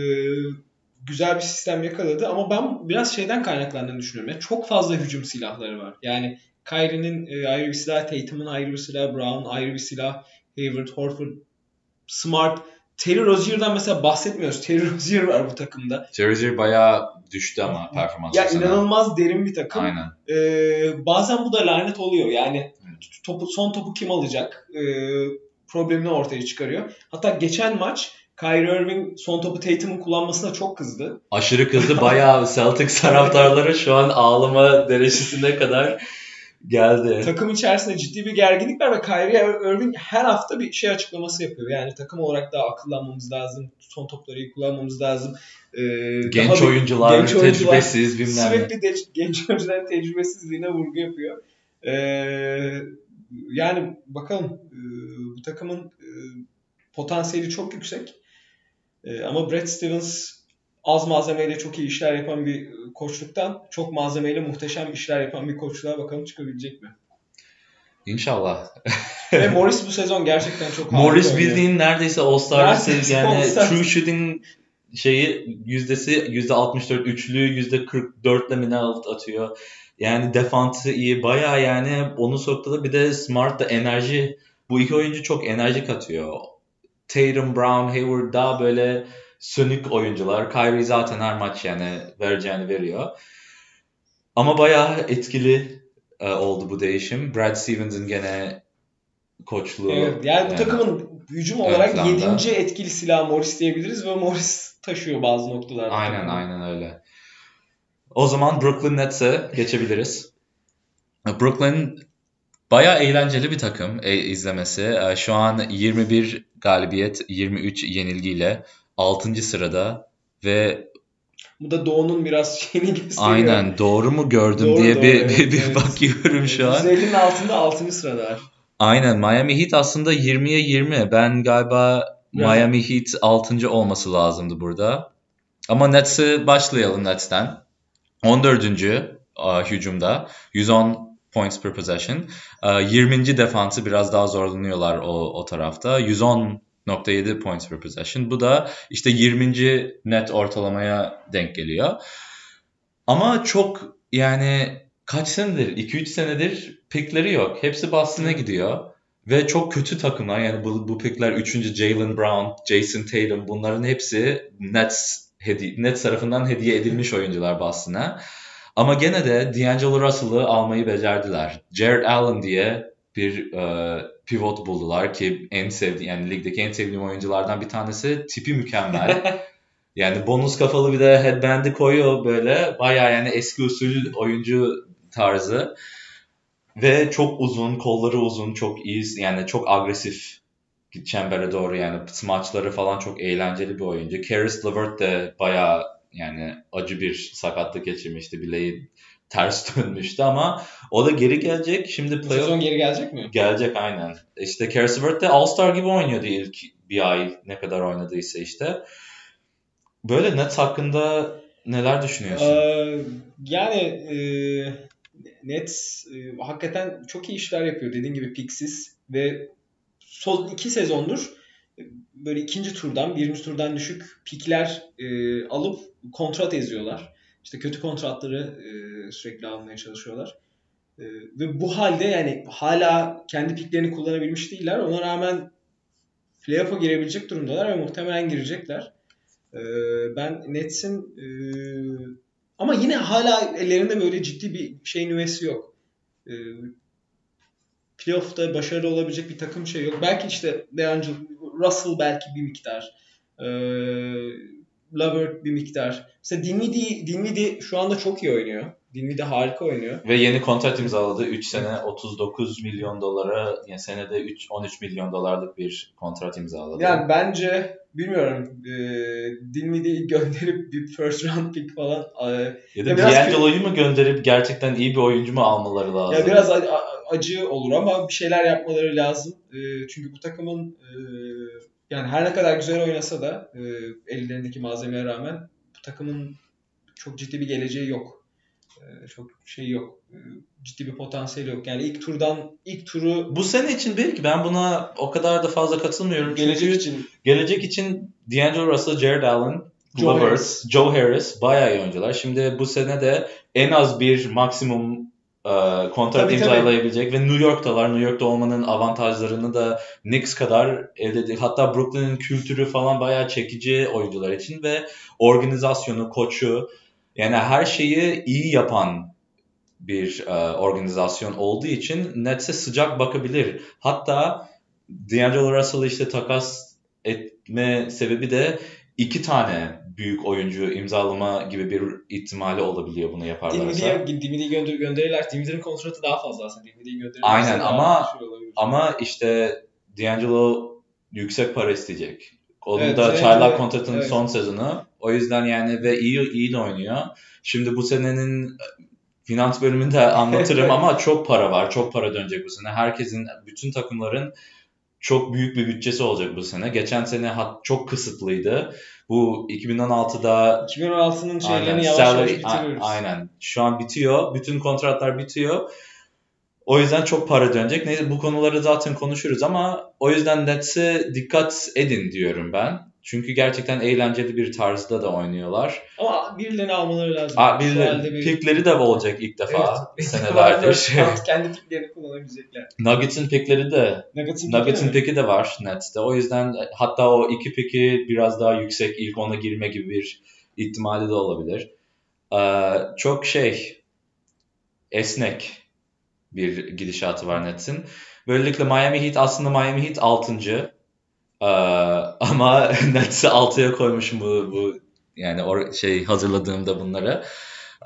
güzel bir sistem yakaladı ama ben biraz şeyden kaynaklandığını düşünüyorum. Yani çok fazla hücum silahları var. Yani Kyrie'nin e, ayrı bir silah, Tatum'un ayrı bir silah, Brown ayrı bir silah, Hayward, Horford, Smart, Terry Rozier'dan mesela bahsetmiyoruz. *laughs* Terry Rozier var bu takımda. Jersey bayağı düştü ama performans Ya açısından. inanılmaz derin bir takım. Aynen. Ee, bazen bu da lanet oluyor. Yani topu, son topu kim alacak ee, problemini ortaya çıkarıyor. Hatta geçen maç Kyrie Irving son topu Tatum'un kullanmasına çok kızdı. Aşırı kızdı. Bayağı Celtics taraftarları şu an ağlama derecesine kadar geldi. Takım içerisinde ciddi bir gerginlik var ve Kyrie Irving her hafta bir şey açıklaması yapıyor. Yani takım olarak daha akıllanmamız lazım. Son topları iyi kullanmamız lazım. Ee, Genç oyuncular, genç oyuncular, tecrübesiz bilmem ne. Sürekli de, genç oyuncuların tecrübesizliğine vurgu yapıyor. Ee, yani bakalım ee, bu takımın ee, potansiyeli çok yüksek. Ee, ama Brad Stevens az malzemeyle çok iyi işler yapan bir koçluktan çok malzemeyle muhteşem işler yapan bir koçluğa bakalım çıkabilecek mi? İnşallah. *laughs* Ve Morris bu sezon gerçekten çok harika Morris oynuyor. bildiğin neredeyse All-Star'sı Neredeyse yani All-Star. true shooting şeyi yüzdesi yüzde 64 üçlü yüzde 44 ile mi ne atıyor. Yani defansı iyi bayağı yani onu soktu da bir de Smart da enerji bu iki oyuncu çok enerji katıyor. Tatum, Brown, Hayward daha böyle sönük oyuncular. Kyrie zaten her maç yani vereceğini veriyor. Ama bayağı etkili e, oldu bu değişim. Brad Stevens'ın gene koçluğu. Evet, yani bu takımın hücum olarak. 7. etkili silah Morris diyebiliriz ve Morris taşıyor bazı noktalarda. Aynen aynen öyle. O zaman Brooklyn Nets'e geçebiliriz. Brooklyn bayağı eğlenceli bir takım e, izlemesi. E, Şu an 21 galibiyet, 23 yenilgiyle 6. sırada ve Bu da Doğu'nun biraz *laughs* şeyini gösteriyor. aynen doğru mu gördüm Doğru, diye doğru, bir, evet, bir, bir evet. bakıyorum şu an. 150'nin altında 6. sıradalar. Aynen Miami Heat aslında 20'ye 20. Ben galiba Biraz- Miami Heat 6. olması lazımdı burada. Ama Nets'e başlayalım Nets'ten. 14. uh, hücumda 110 points per possession. Uh, 20. defansı biraz daha zorlanıyorlar o, o tarafta. 110.7 points per possession. Bu da işte 20. net ortalamaya denk geliyor. Ama çok yani kaç senedir? 2-3 senedir pikleri yok. Hepsi Boston'a gidiyor. Ve çok kötü takımlar. Yani bu, bu pikler 3. Jalen Brown, Jason Tatum bunların hepsi Nets, hedi Nets tarafından hediye edilmiş oyuncular Boston'a. Ama gene de D'Angelo Russell'ı almayı becerdiler. Jared Allen diye bir e, pivot buldular ki en sevdiğim yani ligdeki en sevdiğim oyunculardan bir tanesi. Tipi mükemmel. *laughs* Yani bonus kafalı bir de headband'i koyuyor böyle. Bayağı yani eski usul oyuncu tarzı. Ve çok uzun, kolları uzun, çok iyi yani çok agresif çembere doğru yani smaçları falan çok eğlenceli bir oyuncu. Karis LeVert de bayağı yani acı bir sakatlık geçirmişti. Bileği ters *laughs* dönmüştü ama o da geri gelecek. Şimdi playoff sezon geri gelecek mi? Gelecek aynen. İşte Karis LeVert de All-Star gibi oynuyordu ilk bir ay ne kadar oynadıysa işte. Böyle Nets hakkında neler düşünüyorsun? Ee, yani e, Nets e, hakikaten çok iyi işler yapıyor. Dediğin gibi piksiz ve son iki sezondur e, böyle ikinci turdan, birinci turdan düşük pikler e, alıp kontrat eziyorlar. İşte kötü kontratları e, sürekli almaya çalışıyorlar. E, ve bu halde yani hala kendi piklerini kullanabilmiş değiller. Ona rağmen playoff'a girebilecek durumdalar ve muhtemelen girecekler. Ee, ben Nets'in e, ama yine hala ellerinde böyle ciddi bir şey nüvesi yok. Ee, playoff'ta başarılı olabilecek bir takım şey yok. Belki işte DeAngelo Russell belki bir miktar. Ee, Lovert bir miktar. Mesela Dinwiddie, Dinwiddie şu anda çok iyi oynuyor. Dinwiddie harika oynuyor. Ve yeni kontrat imzaladı. 3 sene 39 milyon dolara yani senede 3 13 milyon dolarlık bir kontrat imzaladı. Yani bence bilmiyorum e, Dinwiddie'yi gönderip bir first round pick falan e, ya da D'Angelo'yu mu gönderip gerçekten iyi bir oyuncu mu almaları lazım? Ya biraz a- a- acı olur ama bir şeyler yapmaları lazım. Ee, çünkü bu takımın e, yani her ne kadar güzel oynasa da e, ellerindeki malzemeye rağmen bu takımın çok ciddi bir geleceği yok. E, çok şey yok. E, ciddi bir potansiyeli yok. Yani ilk turdan ilk turu Bu sene için belki ben buna o kadar da fazla katılmıyorum. gelecek için gelecek için D'Angelo Russell, Jared Allen, Joe Lovers, Harris. Joe Harris bayağı iyi oyuncular. Şimdi bu sene de en az bir maksimum e, kontrat Tabii, tabii. imzalayabilecek ve New York'talar. New York'ta olmanın avantajlarını da Knicks kadar elde edecek. Hatta Brooklyn'in kültürü falan bayağı çekici oyuncular için ve organizasyonu, koçu yani her şeyi iyi yapan bir e, organizasyon olduğu için Nets'e sıcak bakabilir. Hatta D'Angelo Russell'ı işte takas etme sebebi de iki tane büyük oyuncu imzalama gibi bir ihtimali olabiliyor bunu yaparlarsa. Dinwiddie'yi Dinwiddie'yi gönder gönderirler. Dinwiddie'nin kontratı daha fazla aslında. Dinwiddie'yi gönderirlerse Aynen ama- şey. Ama işte D'Angelo yüksek para isteyecek. Onun Evet, da D'Angelo- çaylak kontratının evet. son sezonu. O yüzden yani ve iyi iyi de oynuyor. Şimdi bu senenin finans bölümünde anlatırım *laughs* ama çok para var. Çok para dönecek bu sene. Herkesin, bütün takımların çok büyük bir bütçesi olacak bu sene. Geçen sene çok kısıtlıydı. Bu 2016'da 2016'nın şeylerini Aynen. yavaş yavaş a- bitiriyoruz. aynen. Şu an bitiyor. Bütün kontratlar bitiyor. O yüzden çok para dönecek. Neyse bu konuları zaten konuşuruz ama o yüzden Nets'e dikkat edin diyorum ben. Çünkü gerçekten eğlenceli bir tarzda da oynuyorlar. Ama birilerini almaları lazım. Aa, birileri, bir- pikleri de olacak ilk defa Evet. senelerdir. *laughs* kendi piklerini kullanabilecekler. Nuggets'ın pikleri de Nuggets'ın Nuggets'ın piki piki de var Nets'te. O yüzden hatta o iki piki biraz daha yüksek ilk ona girme gibi bir ihtimali de olabilir. Ee, çok şey esnek bir gidişatı var Nets'in. Böylelikle Miami Heat aslında Miami Heat 6. Ee, *laughs* ama *laughs* Nets'i 6'ya koymuşum bu, bu yani or- şey hazırladığımda bunları.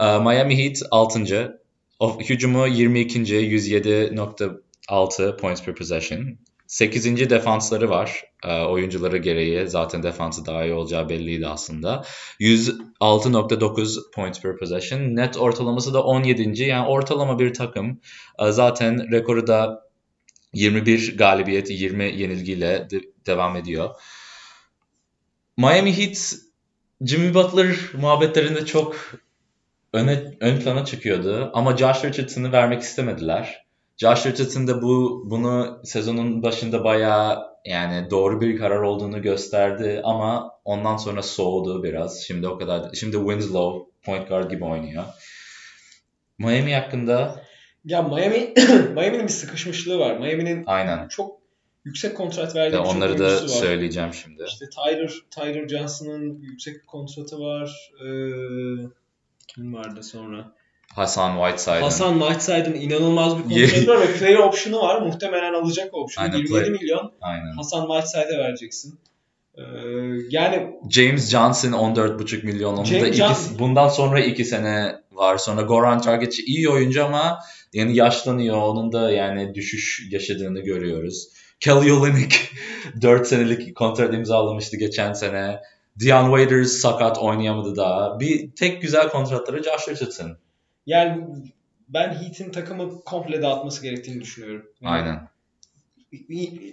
Ee, Miami Heat 6. O, hücumu 22. 107.6 points per possession. 8. defansları var. Ee, oyuncuları gereği zaten defansı daha iyi olacağı belliydi aslında. 106.9 points per possession. Net ortalaması da 17. Yani ortalama bir takım. Zaten rekoru da 21 galibiyet, 20 yenilgiyle devam ediyor. Miami Heat Jimmy Butler muhabbetlerinde çok öne, ön plana çıkıyordu ama Josh Richardson'ı vermek istemediler. Josh Richardson da bu bunu sezonun başında bayağı yani doğru bir karar olduğunu gösterdi ama ondan sonra soğudu biraz. Şimdi o kadar şimdi Winslow point guard gibi oynuyor. Miami hakkında Ya Miami *clears throat* Miami'nin bir sıkışmışlığı var. Miami'nin aynen. çok yüksek kontrat Ve verdiği birçok onları da var. söyleyeceğim şimdi. İşte Tyler, Tyler Johnson'ın yüksek bir kontratı var. Ee, kim vardı sonra? Hasan Whiteside'ın. Hasan Whiteside'ın inanılmaz bir kontratı var ve player option'u var. Muhtemelen alacak o option'u. Aynen, 27 play- milyon Aynen. Hasan Whiteside'e vereceksin. Ee, yani James Johnson 14,5 milyon. Onun da James iki, Johnson- bundan sonra iki sene var. Sonra Goran Dragic iyi oyuncu ama yani yaşlanıyor. Onun da yani düşüş yaşadığını görüyoruz. Kelly Olynyk *laughs* 4 senelik kontrat imzalamıştı geçen sene. Dion Waiters sakat oynayamadı daha. Bir tek güzel kontratları Josh Richardson. yani ben Heat'in takımı komple dağıtması gerektiğini düşünüyorum. Yani Aynen.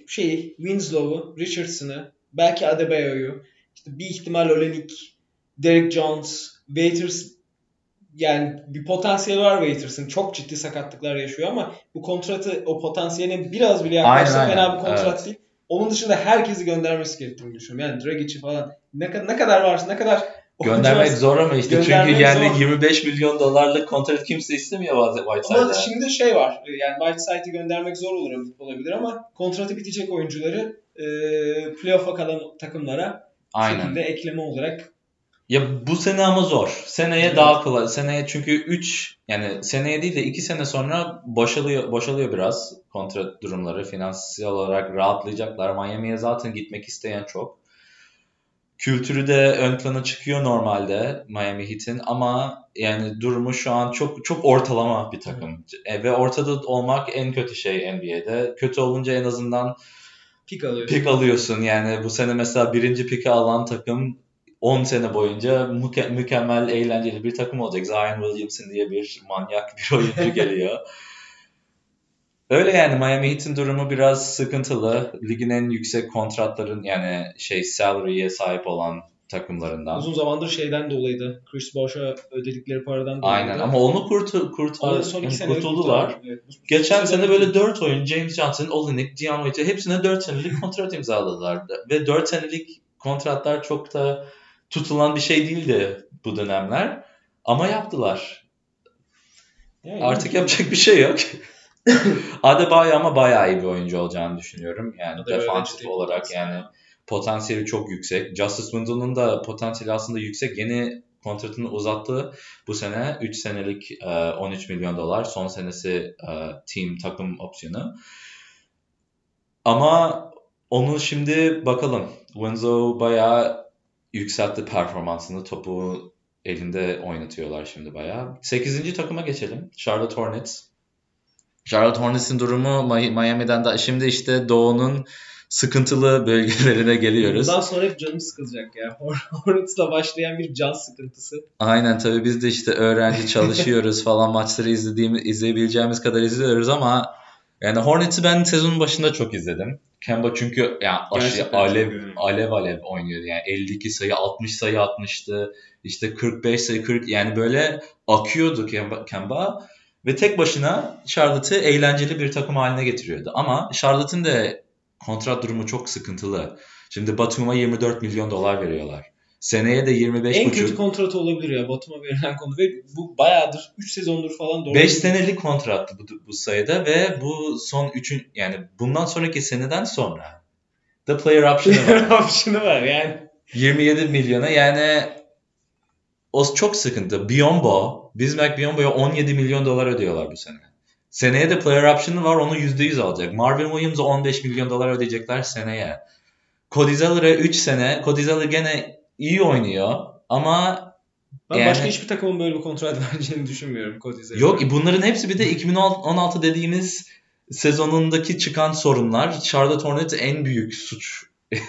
şey Winslow'u, Richardson'ı, belki Adebayo'yu, işte bir ihtimal Olenek, Derek Jones, Waiters yani bir potansiyeli var Waiters'ın. Çok ciddi sakatlıklar yaşıyor ama bu kontratı o potansiyeline biraz bile yaklaşsa Aynen, fena aynen. bir kontrat değil. Onun dışında herkesi göndermesi gerektiğini düşünüyorum. Yani Dragic'i falan ne, kadar ne kadar varsa ne kadar *laughs* Göndermek varsa- zor ama işte çünkü yani zor. 25 milyon dolarlık kontrat kimse istemiyor Whiteside'da. Ama şimdi şey var. Yani Whiteside'i göndermek zor olur, olabilir ama kontratı bitecek oyuncuları e, playoff'a kalan takımlara Aynen. şekilde ekleme olarak Ya bu sene ama zor. Seneye Evet. daha kolay. Seneye çünkü 3 yani seneye değil de 2 sene sonra boşalıyor boşalıyor biraz kontrat durumları. Finansal olarak rahatlayacaklar. Miami'ye zaten gitmek isteyen çok. Kültürü de ön plana çıkıyor normalde Miami Heat'in ama yani durumu şu an çok çok ortalama bir takım. E, ve ortada olmak en kötü şey NBA'de. Kötü olunca en azından pik alıyor. pik alıyorsun. Yani bu sene mesela birinci piki alan takım 10 sene boyunca müke- mükemmel, eğlenceli bir takım olacak. Zion Williamson diye bir manyak bir oyuncu *laughs* geliyor. Öyle yani Miami Heat'in durumu biraz sıkıntılı. Ligin en yüksek kontratların yani şey salary'ye sahip olan takımlarından. Uzun zamandır şeyden dolayıydı. Chris Bosh'a ödedikleri paradan dolayıydı. Aynen ama onu kurtu, kurtu, Onu son iki senede kurtuldular. Evet, Geçen sene böyle 4 oyun James Johnson, Olenek, Dion Waiters hepsine 4 senelik kontrat imzaladılar. Ve 4 senelik kontratlar çok da tutulan bir şey değildi bu dönemler. Ama yaptılar. Yani Artık yapacak bir şey yok. *laughs* Adebayo ama bayağı iyi bir oyuncu olacağını düşünüyorum. Yani Adebayo defansif olarak yani potansiyeli çok yüksek. Justice Winslow'un da potansiyeli aslında yüksek. Yeni kontratını uzattı bu sene. 3 senelik e, 13 milyon dolar. Son senesi e, team takım opsiyonu. Ama onu şimdi bakalım. Winslow bayağı yükseltti performansını. Topu elinde oynatıyorlar şimdi bayağı. 8. takıma geçelim. Charlotte Hornets. Charlotte Hornets'in durumu Mi- Miami'den da şimdi işte Doğu'nun sıkıntılı bölgelerine geliyoruz. Bundan sonra hep canım sıkılacak ya. *laughs* Hornets'la başlayan bir can sıkıntısı. Aynen tabii biz de işte öğrenci çalışıyoruz *laughs* falan maçları izlediğimiz izleyebileceğimiz kadar izliyoruz ama yani Hornets'i ben sezonun başında çok izledim. Kemba çünkü yani aşı, Gerçekten alev iyi. alev alev oynuyordu yani 52 sayı 60 sayı atmıştı. İşte 45 sayı 40 yani böyle akıyordu Kemba, Kemba ve tek başına Charlotte'ı eğlenceli bir takım haline getiriyordu. Ama Charlotte'ın da kontrat durumu çok sıkıntılı. Şimdi Batum'a 24 milyon dolar veriyorlar. Seneye de 25 En buçuk. kötü kontratı olabilir ya Batum'a verilen konu ve bu bayağıdır 3 sezondur falan doğru. 5 senelik kontrattı bu, bu sayıda ve bu son 3'ün yani bundan sonraki seneden sonra the player option'ı var. *laughs* option'ı var yani. 27 milyona yani o çok sıkıntı. Biombo, Bismack Biombo'ya 17 milyon dolar ödüyorlar bu sene. Seneye de player option'ı var onu %100 alacak. Marvin Williams'a 15 milyon dolar ödeyecekler seneye. Cody Zeller'e 3 sene. Cody Zeller gene iyi oynuyor ama Ben Yani- başka hiçbir takımın böyle bir kontrat *laughs* vereceğini düşünmüyorum Cody Zeller'e. Yok bunların hepsi bir de 2016 dediğimiz sezonundaki çıkan sorunlar. Charlotte Hornets en büyük suç *laughs*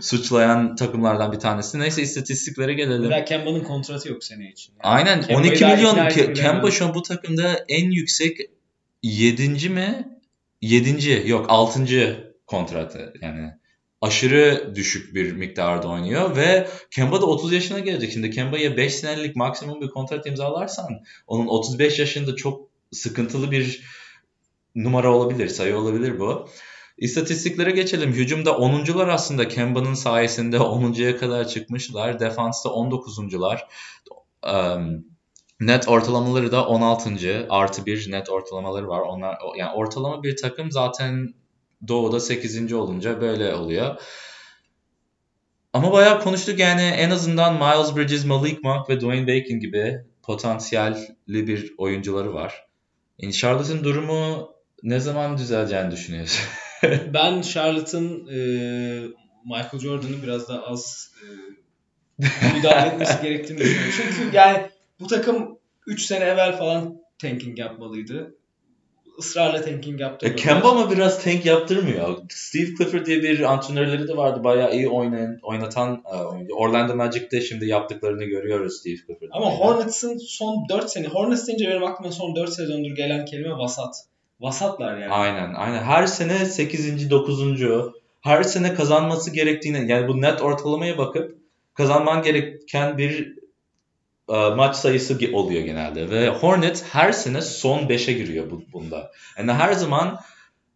suçlayan takımlardan bir tanesi. Neyse istatistiklere gelelim. Daha Kemba'nın kontratı yok sene için. Yani. Aynen Kemba'yı 12 daha milyon. Ke- Kemba şu an bu takımda en yüksek 7. mi? 7. yok 6. kontratı yani aşırı düşük bir miktarda oynuyor ve Kemba da 30 yaşına gelecek. Şimdi Kemba'ya 5 senelik maksimum bir kontrat imzalarsan onun 35 yaşında çok sıkıntılı bir numara olabilir, sayı olabilir bu. İstatistiklere geçelim. Hücumda 10'uncular aslında Kemba'nın sayesinde *laughs* 10'uncuya kadar çıkmışlar. Defansta 19'uncular. Um, net ortalamaları da 16. Artı bir net ortalamaları var. Onlar yani ortalama bir takım zaten Doğu'da 8. olunca böyle oluyor. Ama bayağı konuştuk yani en azından Miles Bridges, Malik Monk ve Dwayne Bacon gibi potansiyelli bir oyuncuları var. Yani Charlotte'ın durumu ne zaman düzeleceğini düşünüyorsun? *laughs* Ben Charlotte'ın e, Michael Jordan'ı biraz daha az e, müdahale etmesi gerektiğini düşünüyorum. Çünkü yani bu takım 3 sene evvel falan tanking yapmalıydı. Israrla tanking yaptı. E, Kemba ama biraz tank yaptırmıyor. Steve Clifford diye bir antrenörleri de vardı. Bayağı iyi oynayan, oynatan e, oyuncu. Orlando Magic'te şimdi yaptıklarını görüyoruz Steve Clifford. Ama Hornets'ın son 4 sene, Hornets deyince benim aklıma son 4 sezondur gelen kelime vasat. Vasatlar yani. Aynen, aynen. Her sene 8. 9. Her sene kazanması gerektiğini, yani bu net ortalamaya bakıp kazanman gereken bir maç sayısı oluyor genelde. Ve Hornets her sene son 5'e giriyor bu, bunda. Yani her zaman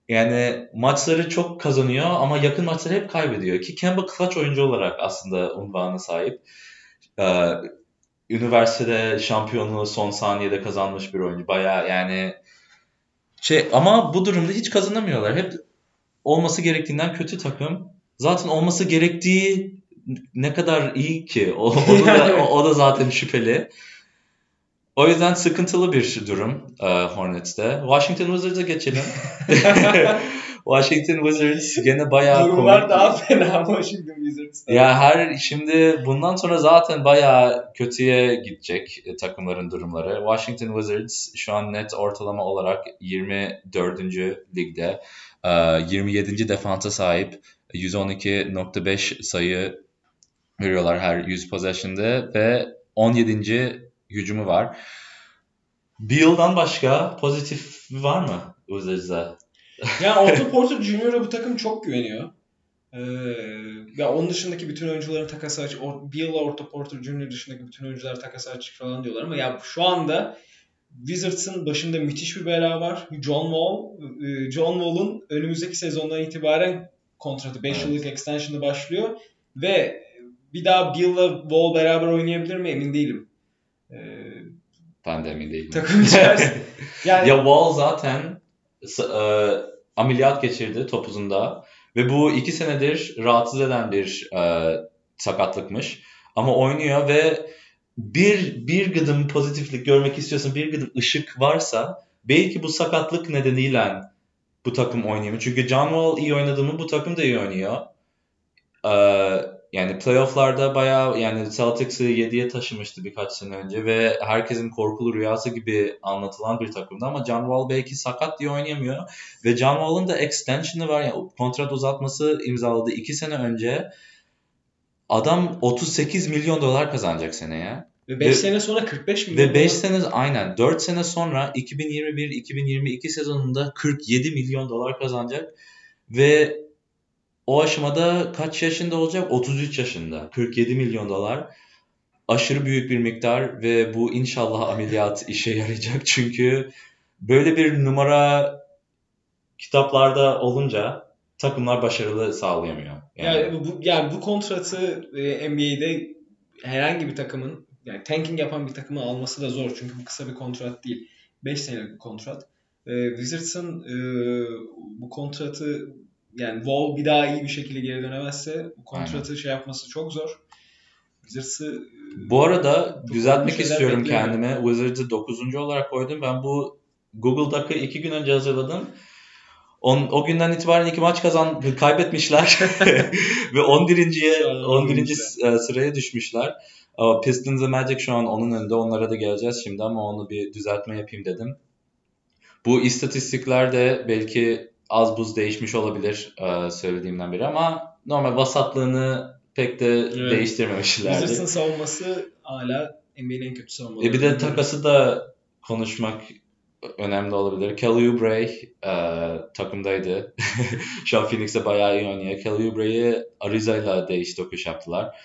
yani maçları çok kazanıyor ama yakın maçları hep kaybediyor. Ki Kemba clutch oyuncu olarak aslında unvanına sahip. E, üniversitede şampiyonluğu son saniyede kazanmış bir oyuncu. Bayağı yani şey ama bu durumda hiç kazanamıyorlar. Hep olması gerektiğinden kötü takım. Zaten olması gerektiği ne kadar iyi ki. O, *laughs* o da, o, o da zaten şüpheli. O yüzden sıkıntılı bir durum e, Hornets'te. Washington Wizards'a geçelim. *laughs* Washington Wizards gene bayağı Durumlar komik. daha fena Washington Wizards'ta. Ya her şimdi bundan sonra zaten bayağı kötüye gidecek e, takımların durumları. Washington Wizards şu an net ortalama olarak 24. ligde. E, 27. defansa sahip. 112.5 sayı veriyorlar her 100 possession'da ve 17. hücumu var. Beal'dan başka pozitif var mı Wizards'a? Yani Otto Porter Jr.'a bu takım çok güveniyor. Ee, ya onun dışındaki bütün oyuncuların takası açık. Or- Beal'la Otto Porter Jr. dışındaki bütün oyuncular takası açık falan diyorlar ama ya şu anda Wizards'ın başında müthiş bir bela var. John Wall. Ee, John Wall'un önümüzdeki sezondan itibaren kontratı 5 Evet. yıllık extension'ı başlıyor ve bir daha Beal'la Wall beraber oynayabilir mi emin değilim. Ee, Ben de emin değilim. takım içerisinde. *laughs* Yani Ya Wall zaten e, ameliyat geçirdi topuzunda ve bu iki senedir rahatsız eden bir e, sakatlıkmış. Ama oynuyor ve bir bir gıdım pozitiflik görmek istiyorsan, bir gıdım ışık varsa belki bu sakatlık nedeniyle bu takım oynayamıyor. Çünkü John Wall iyi oynadı mı bu takım da iyi oynuyor. Ee, yani playofflarda bayağı yani Celtics'i 7'ye taşımıştı birkaç sene önce ve herkesin korkulu rüyası gibi anlatılan bir takımdı ama John Wall belki sakat diye oynayamıyor ve John Wall'ın da extension'ı var yani kontrat uzatması imzaladı 2 sene önce. Adam 38 milyon dolar kazanacak seneye. ve 5 Ve- sene sonra 45 milyon Ve 5 dolar- sene aynen 4 sene sonra 2021-2022 sezonunda 47 milyon dolar kazanacak ve o aşamada kaç yaşında olacak? 33 yaşında. 47 milyon dolar. Aşırı büyük bir miktar ve bu inşallah ameliyat işe yarayacak. *laughs* Çünkü böyle bir numara kitaplarda olunca takımlar başarılı sağlayamıyor. Yani, yani bu yani bu kontratı e, NBA'de herhangi bir takımın yani tanking yapan bir takımın alması da zor çünkü bu kısa bir kontrat değil. 5 senelik bir kontrat. E, Wizards'ın e, bu kontratı yani Wall bir daha iyi bir şekilde geri dönemezse bu kontratı Aynen. şey yapması çok zor. Wizards'ı e, bu arada düzeltmek istiyorum kendime. Wizards'ı 9. olarak koydum. Ben bu Google Doc'ı 2 gün önce hazırladım. On, o günden itibaren iki maç kazan kaybetmişler *laughs* *laughs* ve 11. 11. sıraya düşmüşler. Pistons ve Magic şu an onun önünde. Onlara da geleceğiz şimdi ama onu bir düzeltme yapayım dedim. Bu istatistikler de belki az buz değişmiş olabilir e, söylediğimden beri ama normal vasatlığını pek de evet. değiştirmemişlerdi. Wizards'ın savunması hala NBA'nin en kötü savunması. E bir de takası da konuşmak önemli olabilir. Kelly Oubre e, takımdaydı. *laughs* Şu an Phoenix'e bayağı iyi oynuyor. Kelly Oubre'yi Ariza ile değiş tokuş yaptılar.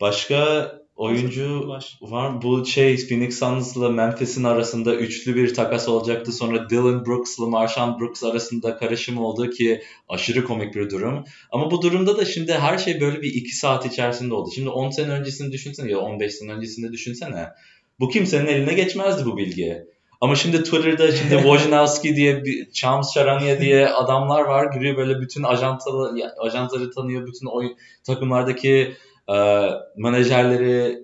Başka oyuncu var. Bu şey Phoenix Suns'la Memphis'in arasında üçlü bir takas olacaktı. Sonra Dylan Brooks'la Marshawn Brooks arasında karışım oldu ki aşırı komik bir durum. Ama bu durumda da şimdi her şey böyle bir iki saat içerisinde oldu. Şimdi 10 sene öncesini düşünsene ya 15 sene öncesini düşünsene. Bu kimsenin eline geçmezdi bu bilgi. Ama şimdi Twitter'da şimdi *laughs* Wojnarowski diye Chams Charania diye adamlar var. Giriyor böyle bütün ajantalı, ajantaları tanıyor. Bütün oy takımlardaki e, menajerleri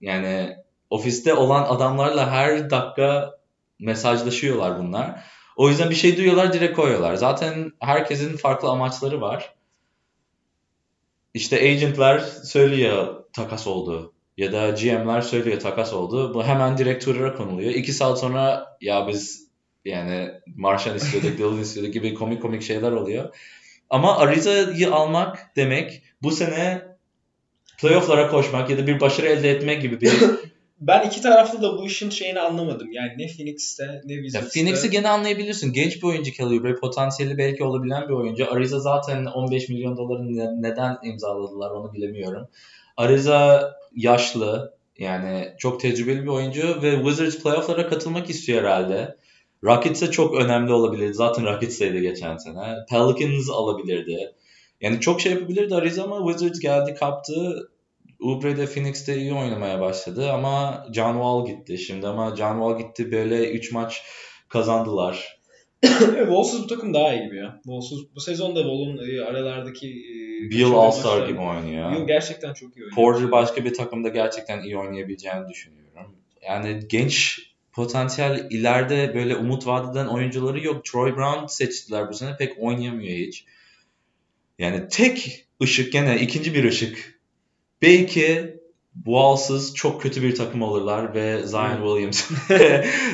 yani ofiste olan adamlarla her dakika mesajlaşıyorlar bunlar. O yüzden bir şey duyuyorlar direkt koyuyorlar. Zaten herkesin farklı amaçları var. İşte agentler söylüyor takas oldu ya da GM'ler söylüyor takas oldu. Bu hemen direkt Twitter'a konuluyor. İki saat sonra ya biz yani Marshall istiyorduk, Dylan *laughs* istiyorduk gibi komik komik şeyler oluyor. Ama Ariza'yı almak demek bu sene playoff'lara koşmak ya da bir başarı elde etmek gibi bir *laughs* ben iki taraflı da bu işin şeyini anlamadım. Yani ne Phoenix'te ne Wizards'te. Phoenix'i gene anlayabilirsin. Genç bir oyuncu Oubre. Potansiyeli belki olabilen bir oyuncu. Ariza zaten 15 milyon doların neden imzaladılar onu bilemiyorum. Ariza yaşlı yani çok tecrübeli bir oyuncu ve Wizards playoff'lara katılmak istiyor herhalde. Rockets'e çok önemli olabilir. Zaten Rockets'teydi geçen sene. Pelicans alabilirdi. Yani çok şey yapabilirdi Ariza ama Wizards geldi kaptı. Oubre de Phoenix'te iyi oynamaya başladı ama John Wall gitti şimdi ama John Wall gitti böyle 3 maç kazandılar. *coughs* Walls'uz bu takım daha iyi gibi ya. Walls'uz bu sezonda Wall'un e, aralardaki e, Bill All-Star gibi oynuyor. Bill gerçekten çok iyi oynuyor. Porter başka bir takımda gerçekten iyi oynayabileceğini düşünüyorum. Yani genç potansiyel ileride böyle umut vadeden oyuncuları yok. Troy Brown seçtiler bu sene pek oynayamıyor hiç. Yani tek ışık gene ikinci bir ışık. Belki Walls'ız çok kötü bir takım olurlar ve Zion Williams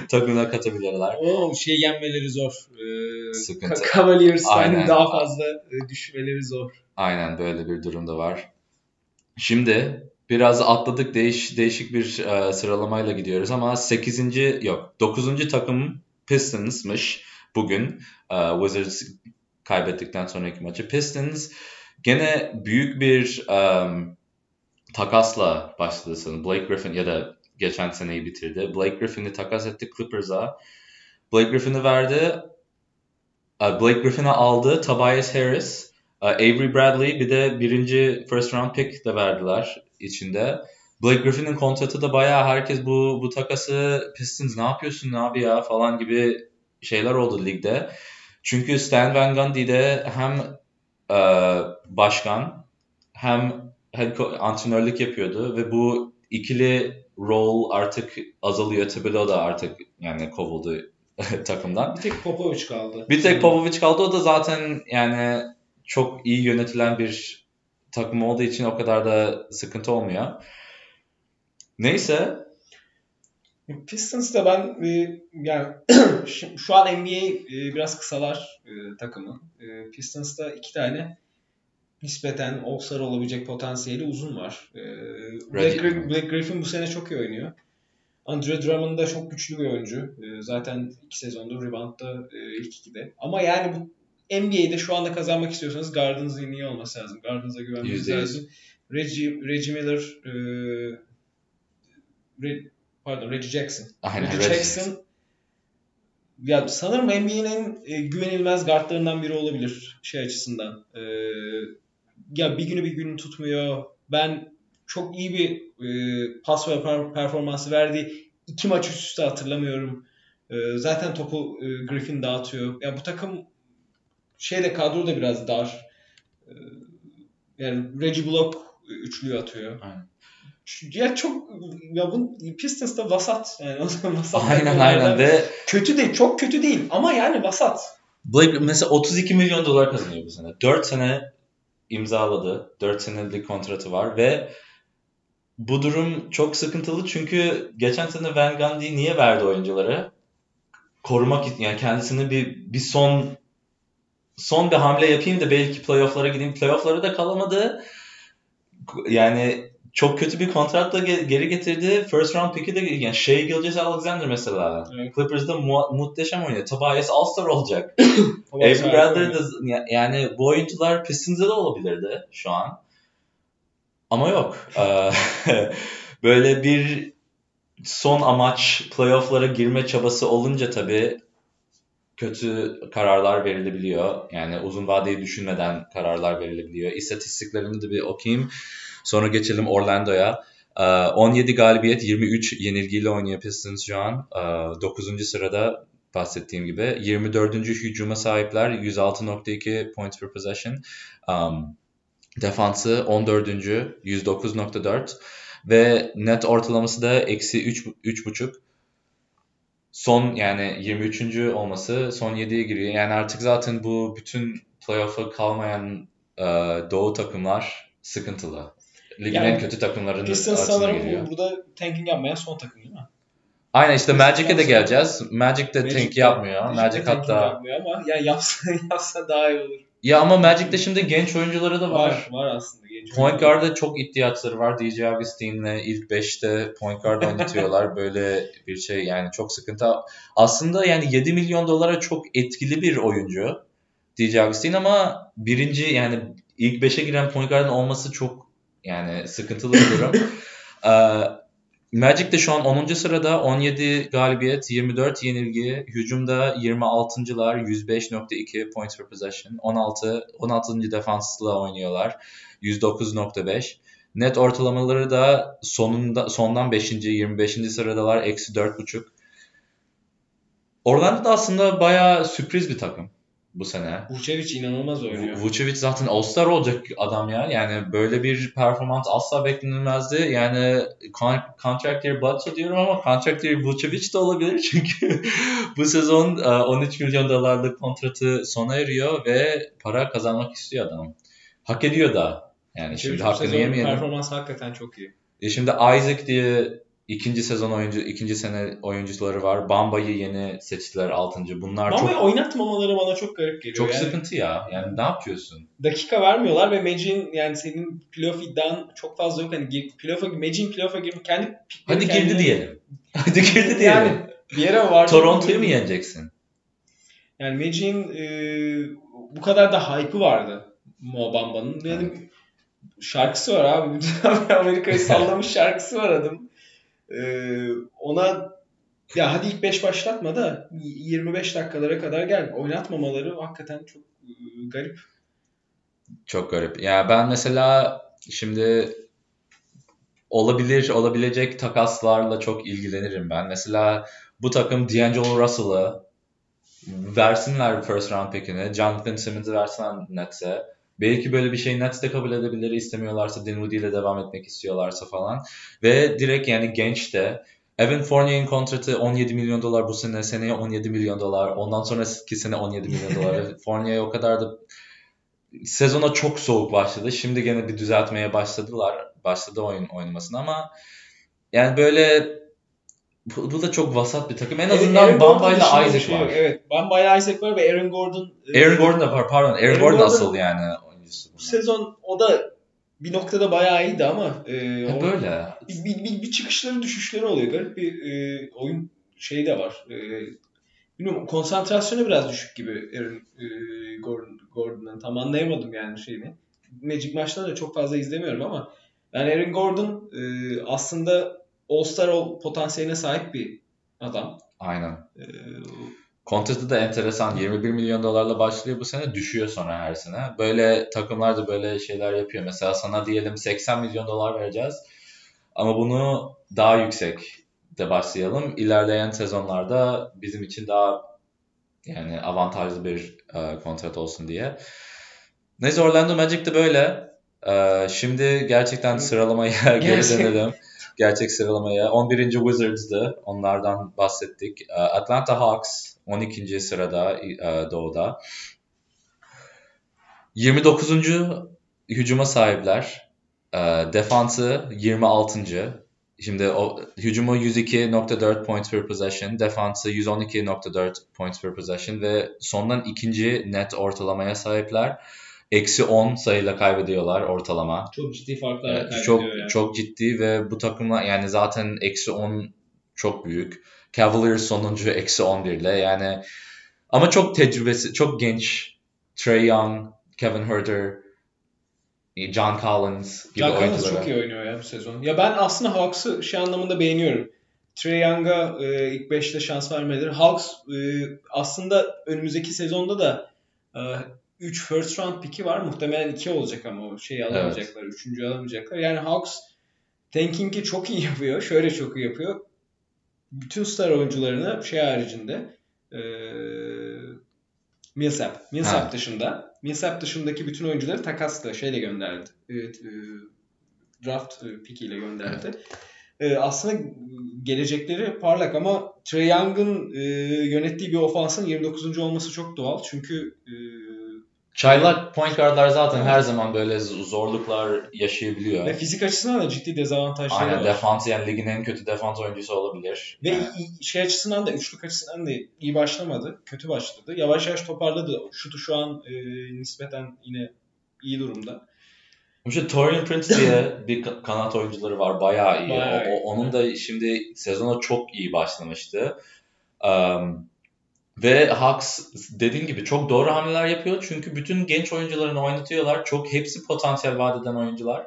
*laughs* takımına katabilirler. O şey yenmeleri zor. Ee, Sıkıntı. Cavaliers'tan daha fazla e, düşmeleri zor. Aynen böyle bir durumda var. Şimdi biraz atladık değiş, değişik bir e, sıralamayla gidiyoruz ama 8. yok 9. takım Pistons'mış bugün. E, Wizards kaybettikten sonraki maçı. Pistons gene büyük bir um, takasla başladı sanırım. Blake Griffin ya da geçen seneyi bitirdi. Blake Griffin'i takas etti Clippers'a. Blake Griffin'i verdi. Blake Griffin'i aldı. Tobias Harris, Avery Bradley bir de birinci first round pick de verdiler içinde. Blake Griffin'in kontratı da bayağı herkes bu bu takası Pistons ne yapıyorsun abi ya falan gibi şeyler oldu ligde. Çünkü Stan Van Gundy de hem e, başkan hem head antrenörlük yapıyordu ve bu ikili rol artık azalıyor. Thibodeau da artık yani kovuldu *laughs* takımdan. Bir tek Popovic kaldı. Bir tek Popovic kaldı. O da zaten yani çok iyi yönetilen bir takım olduğu için o kadar da sıkıntı olmuyor. Neyse Pistons'ta ben e, yani *clears throat* şu an NBA e, biraz kısalar e, takımı. E, Pistons'ta iki tane nispeten All-Star olabilecek potansiyeli uzun var. E, Black, Griffin, Black Griffin bu sene çok iyi oynuyor. Andre Drummond da çok güçlü bir oyuncu. E, zaten iki sezondur reboundda e, ilk ikide. Ama yani bu NBA'de şu anda kazanmak istiyorsanız Gardens'ın iyi olması lazım. Gardens'a güvenmeniz lazım. Reggie, Reggie Miller e, Red, pardon Reggie Jackson. Aynen, Reggie Jackson ya sanırım NBA'nin en e, güvenilmez guardlarından biri olabilir şey açısından. E, ya bir günü bir günü tutmuyor. Ben çok iyi bir e, pas ve performansı verdi. İki maç üst üste hatırlamıyorum. E, zaten topu e, Griffin dağıtıyor. Ya bu takım şeyde kadro da biraz dar. E, yani Reggie Block üçlüyü atıyor. Aynen. Ya çok ya bu Pistons da vasat yani *laughs* o zaman vasat. Aynen aynen ve kötü değil, çok kötü değil ama yani vasat. Blake mesela 32 milyon dolar kazanıyor bu sene. 4 sene imzaladı. 4 senelik kontratı var ve bu durum çok sıkıntılı çünkü geçen sene Van Gundy niye verdi oyuncuları? Korumak yani kendisini bir bir son son bir hamle yapayım da belki playoff'lara gideyim. Playoff'lara da kalamadı. Yani çok kötü bir kontratla geri getirdi. First round pick'i de yani Shea Gilgis Alexander mesela. Evet. Clippers'da mu- muhteşem oynuyor. Tobias All-Star olacak. *laughs* Avery Bradley de yani bu oyuncular Pistons'da da olabilirdi şu an. Ama yok. Ee, *laughs* böyle bir son amaç playoff'lara girme çabası olunca tabii kötü kararlar verilebiliyor. Yani uzun vadeyi düşünmeden kararlar verilebiliyor. İstatistiklerini de bir okuyayım. Sonra geçelim Orlando'ya. 17 galibiyet, 23 yenilgiyle oynuyor Pistons şu an. 9. sırada bahsettiğim gibi. 24. hücuma sahipler. 106.2 points per possession. Um, defansı 14. 109.4 ve net ortalaması da eksi 3.5 son yani 23. olması son 7'ye giriyor. Yani artık zaten bu bütün playoff'a kalmayan e, doğu takımlar sıkıntılı. Ligin yani, en kötü takımlarının Pistons sanırım geliyor. burada tanking yapmayan son takım değil mi? Aynen işte Magic'e de geleceğiz. Magic de Magic tank yapmıyor. Magic, Magic hatta yapmıyor ama ya yapsa *laughs* yapsa daha iyi olur. Ya ama Magic'te şimdi genç oyuncuları da var. Var, var aslında genç Point guard'a çok ihtiyaçları var. DJ Augustin'le ilk 5'te point guard oynatıyorlar. *laughs* Böyle bir şey yani çok sıkıntı. Aslında yani 7 milyon dolara çok etkili bir oyuncu DJ Augustin ama birinci yani ilk 5'e giren point guard'ın olması çok yani sıkıntılı bir durum. *laughs* Magic de şu an 10. sırada 17 galibiyet, 24 yenilgi. Hücumda 26.lar 105.2 points per possession. 16 16. defansla oynuyorlar. 109.5. Net ortalamaları da sonunda sondan 5. 25. sıradalar. Eksi 4.5. Orlando da aslında bayağı sürpriz bir takım bu sene. Vucevic inanılmaz oynuyor. Vucevic zaten All-Star olacak adam ya. Yani böyle bir performans asla beklenilmezdi. Yani contract year Bledsoe diyorum ama contract year Vucevic de olabilir. *laughs* Çünkü bu sezon 13 e, milyon dolarlık kontratı sona eriyor ve para kazanmak istiyor adam. Hak ediyor da. Yani Vucevic şimdi hakkını yemeyelim. Performans hakikaten çok iyi. E şimdi Isaac diye ikinci sezon oyuncu, ikinci sene oyuncuları var. Bamba'yı yeni seçtiler altıncı. Bunlar Bamba'yı çok... oynatmamaları bana çok garip geliyor. Çok yani. sıkıntı ya. Yani ne yapıyorsun? Dakika vermiyorlar ve Magic'in yani senin playoff iddian çok fazla yok. Hani playoff'a Magic'in playoff'a girip kendi Hadi kendine... girdi diyelim. Hadi girdi diyelim. *laughs* Yani bir yere var. Toronto'yu mu yeneceksin? Yani Magic'in e, bu kadar da hype'ı vardı Mo Bamba'nın. Yani evet. şarkısı var abi. *laughs* Amerika'yı sallamış şarkısı var adam. Ee, ona ya hadi ilk 5 başlatma da 25 dakikalara kadar gel. Oynatmamaları hakikaten çok e, garip. Çok garip. Ya ben mesela şimdi olabilir, olabilecek takaslarla çok ilgilenirim ben. Mesela bu takım D'Angelo Russell'ı versinler first round pick'ini. Jonathan Simmons'ı versinler Nets'e. Belki böyle bir şey Nets de kabul edebilir istemiyorlarsa Dinwiddie ile devam etmek istiyorlarsa falan. Ve direkt yani genç de Evan Fournier'in kontratı 17 milyon dolar bu sene, seneye 17 milyon dolar. Ondan sonraki sene 17 milyon dolar. *laughs* Fournier o kadar da sezona çok soğuk başladı. Şimdi gene bir düzeltmeye başladılar. Başladı oyun oynamasına ama yani böyle bu, bu da çok vasat bir takım. En azından evet, Bamba ile Isaac şey var. Evet. Bamba ile Isaac var ve Aaron Gordon. Aaron Gordon da var pardon. Aaron, Aaron Gordon, Gordon asıl yani oyuncusu. Bu sezon o da bir noktada bayağı iyiydi ama e, e, böyle. Bir, bir, bir, bir çıkışları düşüşleri oluyor. Garip bir e, oyun şeyi de var. E, bilmiyorum konsantrasyonu biraz düşük gibi Aaron e, Gordon, Gordon'ın. Tam anlayamadım yani şeyini. Magic maçlarını da çok fazla izlemiyorum ama yani Aaron Gordon e, aslında All-Star potansiyeline sahip bir adam. Aynen. Ee, kontratı da enteresan. 21 milyon dolarla başlıyor bu sene düşüyor sonra her sene. Böyle takımlar da böyle şeyler yapıyor. Mesela sana diyelim 80 milyon dolar vereceğiz. Ama bunu daha yüksek de başlayalım. İlerleyen sezonlarda bizim için daha yani avantajlı bir e, kontrat olsun diye. Neyse Orlando Magic de böyle. E, şimdi gerçekten sıralamaya *laughs* geri dönelim. Gerçek sıralamaya. 11. Wizards'dı. Onlardan bahsettik. E, Atlanta Hawks 12. sırada e, doğuda. 29. hücuma sahipler. E, defansı 26. Şimdi o hücumu 102.4 points per possession, defansı 112.4 points per possession ve sondan ikinci net ortalamaya sahipler. Eksi 10 sayıyla kaybediyorlar ortalama. Çok ciddi farklarla kaybediyor çok, yani. Çok ciddi ve bu takımla yani zaten eksi 10 çok büyük. Cavaliers sonuncu eksi 11 ile yani ama çok tecrübesi, çok genç. Trey Young, Kevin Herter, John Collins gibi John Collins oyuncuları. çok iyi oynuyor ya bu sezon. Ya ben aslında Hawks'ı şey anlamında beğeniyorum. Trey Young'a e, ilk 5'te şans vermeleri. Hawks e, aslında önümüzdeki sezonda da 3 e, first round pick'i var. Muhtemelen 2 olacak ama o şeyi alamayacaklar. 3. Evet. alamayacaklar. Yani Hawks tanking'i çok iyi yapıyor. Şöyle çok iyi yapıyor. Bütün star oyuncularını şey haricinde e, Millsap. Millsap ha. dışında Millsap dışındaki bütün oyuncuları takasla şeyle gönderdi. Evet, e, draft e, pick ile gönderdi. E, aslında gelecekleri parlak ama Trey Young'ın e, yönettiği bir ofansın 29. olması çok doğal. Çünkü e, Çaylak point guardlar zaten her zaman böyle zorluklar yaşayabiliyor. Ve fizik açısından da ciddi dezavantajları Aynen, var. defans yani ligin en kötü defans oyuncusu olabilir. Ve yani. şey açısından da üçlük açısından da iyi başlamadı. Kötü başladı. Yavaş yavaş toparladı. Şutu şu an e, nispeten yine iyi durumda. İşte Torian Prince diye *laughs* bir kanat oyuncuları var. Bayağı iyi. Bayağı o, iyi. Onun da şimdi sezona çok iyi başlamıştı. Um, ve Hawks dediğim gibi çok doğru hamleler yapıyor. Çünkü bütün genç oyuncularını oynatıyorlar. Çok hepsi potansiyel vaat eden oyuncular.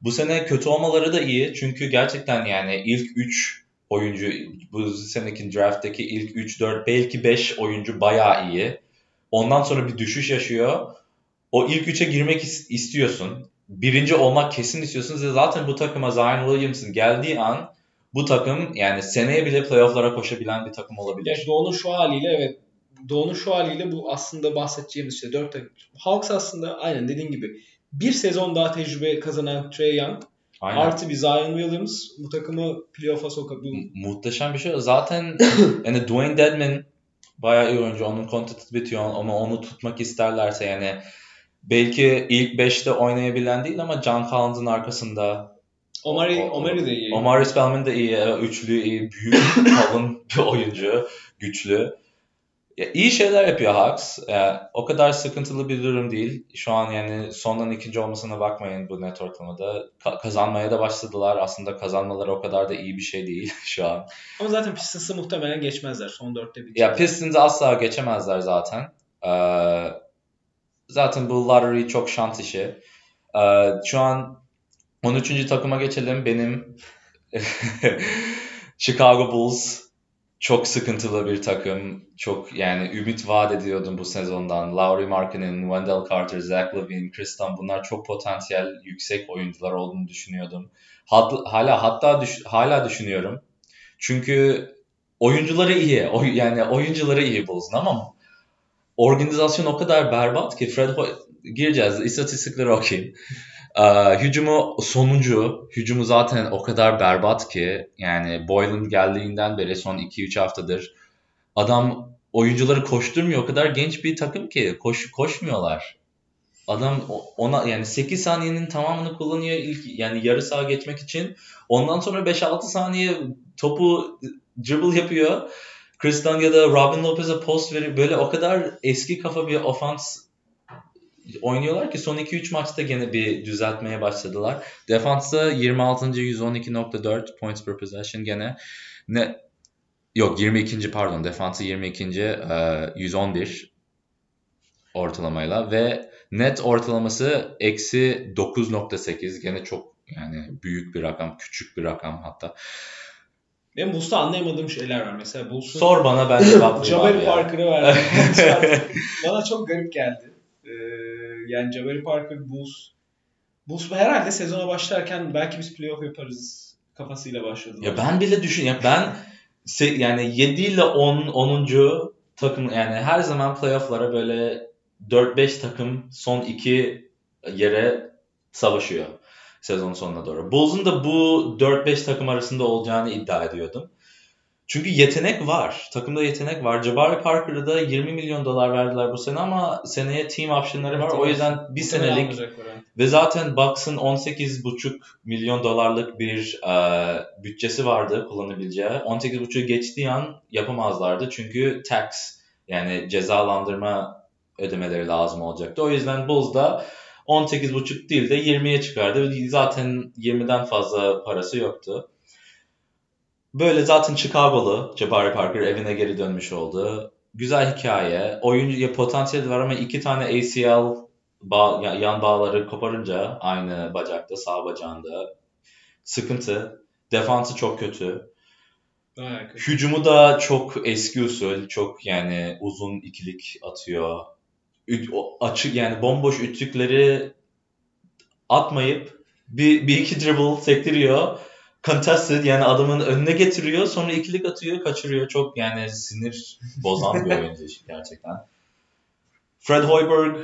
Bu sene kötü olmaları da iyi. Çünkü gerçekten yani ilk 3 oyuncu bu seneki drafttaki ilk 3 4 belki 5 oyuncu bayağı iyi. Ondan sonra bir düşüş yaşıyor. O ilk 3'e girmek istiyorsun. Birinci olmak kesin istiyorsunuz. Zaten bu takıma Zion Williamson geldiği an bu takım yani seneye bile playofflara koşabilen bir takım olabilir. Doğu'nun şu haliyle evet Doğu'nun şu haliyle bu aslında bahsedeceğimiz işte 4 takım. Hawks aslında aynen dediğin gibi bir sezon daha tecrübe kazanan Trey Young Aynen. Artı bir Zion Williams bu takımı playoff'a sokabilir. Muhteşem bir şey. Zaten *laughs* yani Dwayne Dedman bayağı iyi oyuncu. Onun kontratı bitiyor ama onu tutmak isterlerse yani belki ilk 5'te oynayabilen değil ama John Collins'ın arkasında Omari, Omari de iyi. Omari Spellman de iyi. Üçlü iyi. Büyük, *laughs* kalın bir oyuncu. Güçlü. Ya, iyi şeyler yapıyor Hawks. Yani, o kadar sıkıntılı bir durum değil. Şu an yani sondan ikinci olmasına bakmayın bu net ortamada. Ka- kazanmaya da başladılar. Aslında kazanmaları o kadar da iyi bir şey değil *laughs* şu an. Ama zaten Pistons'ı muhtemelen geçmezler. Son dörtte bir. Ya Pistons'ı asla geçemezler zaten. Ee, zaten bu lottery çok şans işi. Ee, şu an 13. takıma geçelim. Benim *laughs* Chicago Bulls çok sıkıntılı bir takım. Çok yani ümit vaat ediyordum bu sezondan. Lauri Markkanen, Wendell Carter, Zach Levine, Dunn bunlar çok potansiyel yüksek oyuncular olduğunu düşünüyordum. hala hatta düş, hala düşünüyorum. Çünkü oyuncuları iyi. Oy, yani oyuncuları iyi Bulls'un ama organizasyon o kadar berbat ki Fred Hoy gireceğiz. İstatistikleri okuyayım. Ee, hücumu sonuncu. Hücumu zaten o kadar berbat ki yani Boylan geldiğinden beri son 2-3 haftadır adam oyuncuları koşturmuyor. O kadar genç bir takım ki koş koşmuyorlar. Adam ona yani 8 saniyenin tamamını kullanıyor ilk yani yarı saha geçmek için. Ondan sonra 5-6 saniye topu dribble yapıyor. Chris Dunn ya da Robin Lopez'e post veriyor. Böyle o kadar eski kafa bir ofans oynuyorlar ki son 2-3 maçta gene bir düzeltmeye başladılar. Defansta 26. 112.4 points per possession gene ne yok 22. pardon defansı 22. 111 ortalamayla ve net ortalaması eksi 9.8 gene çok yani büyük bir rakam küçük bir rakam hatta. Benim Bulls'ta anlayamadığım şeyler var. Mesela Bulls'un Sor bana ben cevaplayayım *coughs* Jabari. Parker'ı verdi. *laughs* Bana çok garip geldi. Yani Jabari Parker, Bulls. Bulls herhalde sezona başlarken belki biz playoff yaparız kafasıyla başladılar. Ya ben bile düşün ya ben se- yani 7 ile 10 10. takım yani her zaman playoff'lara böyle 4-5 takım son iki yere savaşıyor sezon sonuna doğru. Bulls'un da bu 4-5 takım arasında olacağını iddia ediyordum. Çünkü yetenek var. Takımda yetenek var. Jabari Parker'a da 20 milyon dolar verdiler bu sene ama seneye team option'ları var. Evet, O yüzden bir senelik ve zaten Bucks'ın 18,5 milyon dolarlık bir e, bütçesi vardı kullanabileceği. 18,5'u geçtiği an yapamazlardı çünkü tax yani cezalandırma ödemeleri lazım olacaktı. O yüzden Bulls da 18,5 değil de 20'ye çıkardı. ve Zaten 20'den fazla parası yoktu. Böyle zaten Chicago'lu Jabari Parker evine geri dönmüş oldu. Güzel hikaye. Oyuncuya potansiyeli var ama iki tane ACL bağ, ya- yan bağları koparınca aynı bacakta, sağ bacağında sıkıntı. Defansı çok kötü. Bayağı kötü. Hücumu da çok eski usul, çok yani uzun ikilik atıyor. Üt- açık yani bomboş üçlükleri atmayıp bir, bir iki dribble sektiriyor. Contested yani adamın önüne getiriyor sonra ikilik atıyor kaçırıyor. Çok yani sinir bozan bir oyuncu gerçekten. Fred Hoiberg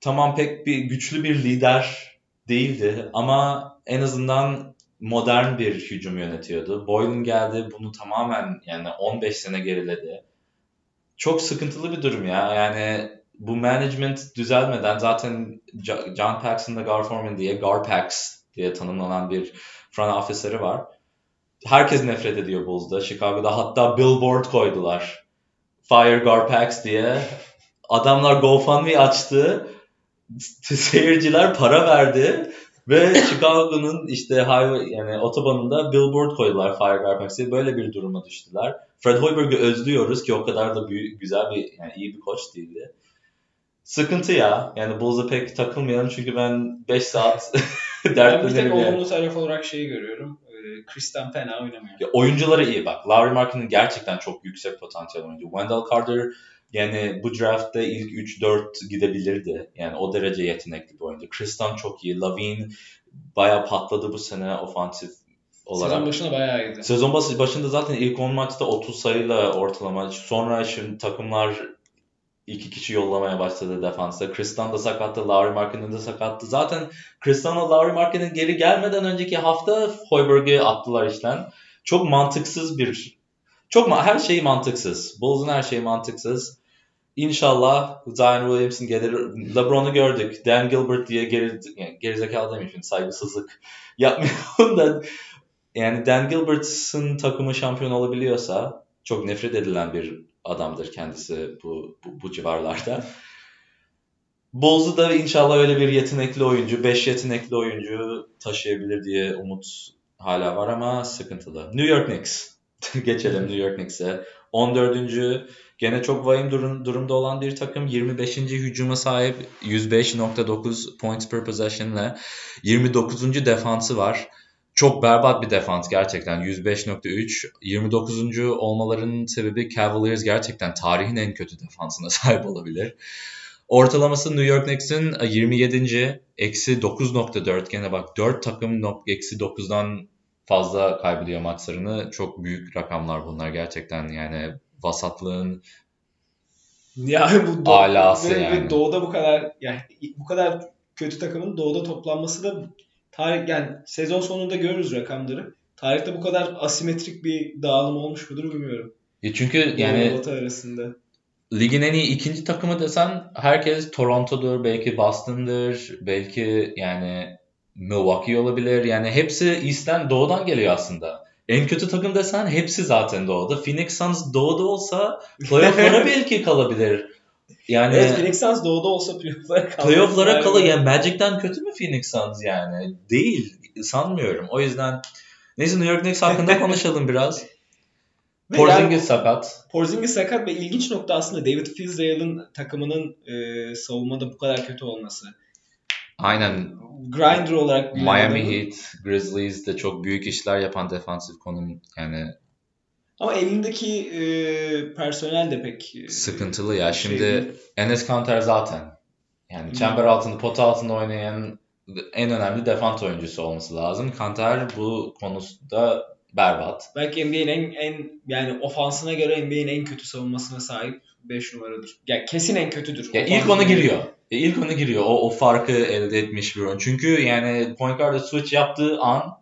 tamam pek bir güçlü bir lider değildi ama en azından modern bir hücum yönetiyordu. Boylan geldi bunu tamamen yani 15 sene geriledi. Çok sıkıntılı bir durum ya. Yani bu management düzelmeden zaten John Paxson da Gar Forman diye Garpax diye tanımlanan bir front officer'ı var. Herkes nefret ediyor Bulls'da. Chicago'da hatta billboard koydular. Fire Garpax diye. Adamlar GoFundMe açtı. *laughs* Seyirciler para verdi. Ve Chicago'nun işte highway yani otobanında billboard koydular Fire Garpax diye. Böyle bir duruma düştüler. Fred Hoiberg'i özlüyoruz ki o kadar da büyük, güzel bir yani iyi bir koç değildi. Sıkıntı ya. Yani Bulls'a pek takılmayalım çünkü ben 5 saat *laughs* Ben bir tek olumlu taraf olarak şeyi görüyorum. Ee, Christian fena oynamıyor. Ya oyuncuları iyi bak. Larry Markin'in gerçekten çok yüksek potansiyel oyuncu. Wendell Carter yani bu draftta ilk 3-4 gidebilirdi. Yani o derece yetenekli bir oyuncu. Tristan çok iyi. Lavine bayağı patladı bu sene ofansif olarak. Sezon başına bayağı iyiydi. Sezon başı- başında zaten ilk 10 maçta 30 sayıyla ortalama. Sonra şimdi takımlar iki kişi yollamaya başladı defansta. Kristan da sakattı, Lauri Markkanen de sakattı. Zaten Kristan'la Lauri Markkanen geri gelmeden önceki hafta Hoiberg'i attılar işten. Çok mantıksız bir... Çok ma- her şey mantıksız. Bulls'un her şeyi mantıksız. İnşallah Zion Williamson gelir. LeBron'u gördük. Dan Gilbert diye geri, yani gerizekalı demeyeyim saygısızlık *laughs* yapmayalım da yani Dan Gilbert'ın takımı şampiyon olabiliyorsa çok nefret edilen bir adamdır kendisi bu, bu, bu civarlarda. Bulls'u da inşallah öyle bir yetenekli oyuncu, 5 yetenekli oyuncu taşıyabilir diye umut hala var ama sıkıntılı. New York Knicks. *laughs* Geçelim New York Knicks'e. 14. Gene çok vahim durum, durumda olan bir takım. 25. hücuma sahip 105.9 points per possession ile 29. defansı var. Çok berbat bir defans gerçekten. 105.3. 29. olmalarının sebebi Cavaliers gerçekten tarihin en kötü defansına *laughs* sahip olabilir. Ortalaması New York Knicks'in 27. Eksi 9.4. Gene bak 4 takım eksi 9'dan fazla kaybediyor maçlarını. Çok büyük rakamlar bunlar gerçekten. Yani vasatlığın *laughs* Yani bu do- Alası ve, ve yani. doğuda bu kadar yani bu kadar kötü takımın doğuda toplanması da tarih yani sezon sonunda görürüz rakamları. Tarihte bu kadar asimetrik bir dağılım olmuş mudur bilmiyorum. E çünkü Yani Batı arasında. ligin en iyi ikinci takımı desen herkes Toronto'dur, belki Boston'dır, belki yani Milwaukee olabilir. Yani hepsi East'ten doğudan geliyor aslında. En kötü takım desen hepsi zaten doğuda. Phoenix Suns doğuda olsa playoff'lara *laughs* belki kalabilir. Yani evet Phoenix Suns doğuda olsa playoff'lara kalır. playoff'lara kalır. Yani Magic'ten kötü mü Phoenix Suns yani? Değil. Sanmıyorum. O yüzden neyse New York Knicks hakkında *laughs* konuşalım biraz. Ve Porzingis yani sakat. Porzingis sakat ve ilginç nokta aslında David Fizdale'ın takımının e, savunmada bu kadar kötü olması. Aynen Grinder olarak Miami Heat, Grizzlies de çok büyük işler yapan defansif konum yani Ama elindeki e, personel de pek e, Sıkıntılı ya. şey Şimdi değil. Enes Kanter zaten yani Hı. çember altında, pot altında oynayan en önemli defans oyuncusu olması lazım. Kanter bu konusunda berbat. Belki NBA'nin en, en yani ofansına göre NBA'nin en kötü savunmasına sahip 5 numaradır. Yani kesin en kötüdür. Ya ilk ona giriyor. Ya ilk ona giriyor. O, o farkı elde etmiş bir oyun. Çünkü yani point guard'a switch yaptığı an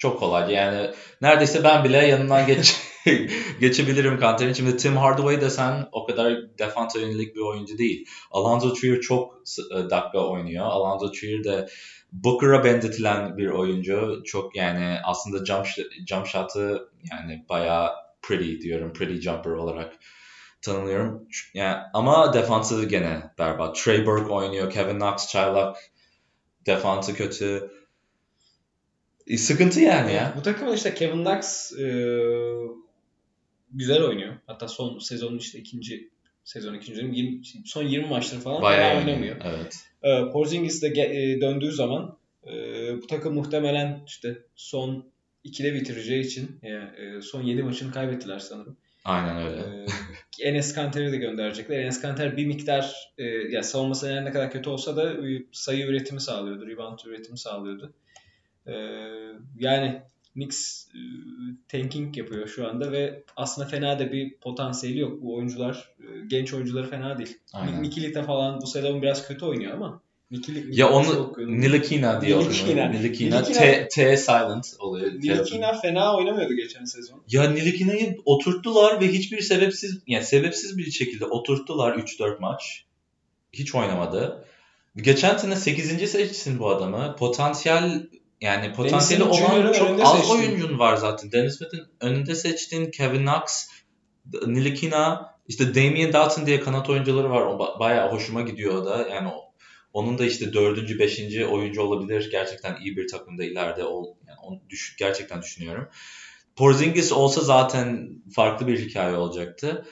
çok kolay. Yani neredeyse ben bile yanından geç *laughs* geçebilirim Kanter'in. Şimdi Tim Hardaway desen o kadar defans yönelik bir oyuncu değil. Alonzo Trier çok e, dakika oynuyor. Alonzo Trier de Booker'a benzetilen bir oyuncu. Çok yani aslında jump, jump shot'ı yani bayağı pretty diyorum. Pretty jumper olarak tanımlıyorum. Yani, ama defansı gene berbat. Trey Burke oynuyor. Kevin Knox çaylak. Defansı kötü. E, sıkıntı yani ya. Bu takımın işte Kevin Knox e, güzel oynuyor. Hatta son sezonun işte ikinci sezon ikinci dönüm 20, son 20 maçları falan Bayağı oynamıyor. Evet. E, Porzingis de ge- e, döndüğü zaman e, bu takım muhtemelen işte son 2'de bitireceği için yani, e, son 7 maçını kaybettiler sanırım. Aynen öyle. Ee, Enes Kanter'i de gönderecekler. Enes Kanter bir miktar e, ya savunması ne kadar kötü olsa da e, sayı üretimi sağlıyordu. Rebound üretimi sağlıyordu. Ee, yani Knicks e, tanking yapıyor şu anda ve aslında fena da bir potansiyeli yok. Bu oyuncular, e, genç oyuncuları fena değil. Nikilita falan bu sezon biraz kötü oynuyor ama Nikili, Ya onu Nilikina diye. Nilikina. Nilikina. T, T silent oluyor. Nilikina fena oynamıyordu geçen sezon. Ya Nilikina'yı oturttular ve hiçbir sebepsiz yani sebepsiz bir şekilde oturttular 3-4 maç. Hiç oynamadı. Geçen sene 8. seçsin bu adamı. Potansiyel yani potansiyeli olan çok az seçtin. oyuncun var zaten. Dennis Smith'in önünde seçtin. Kevin Knox, Nilikina, işte Damian Dotson diye kanat oyuncuları var. O ba- bayağı hoşuma gidiyor o da. Yani o- onun da işte dördüncü, beşinci oyuncu olabilir. Gerçekten iyi bir takımda ileride ol. Yani onu düş, gerçekten düşünüyorum. Porzingis olsa zaten farklı bir hikaye olacaktı.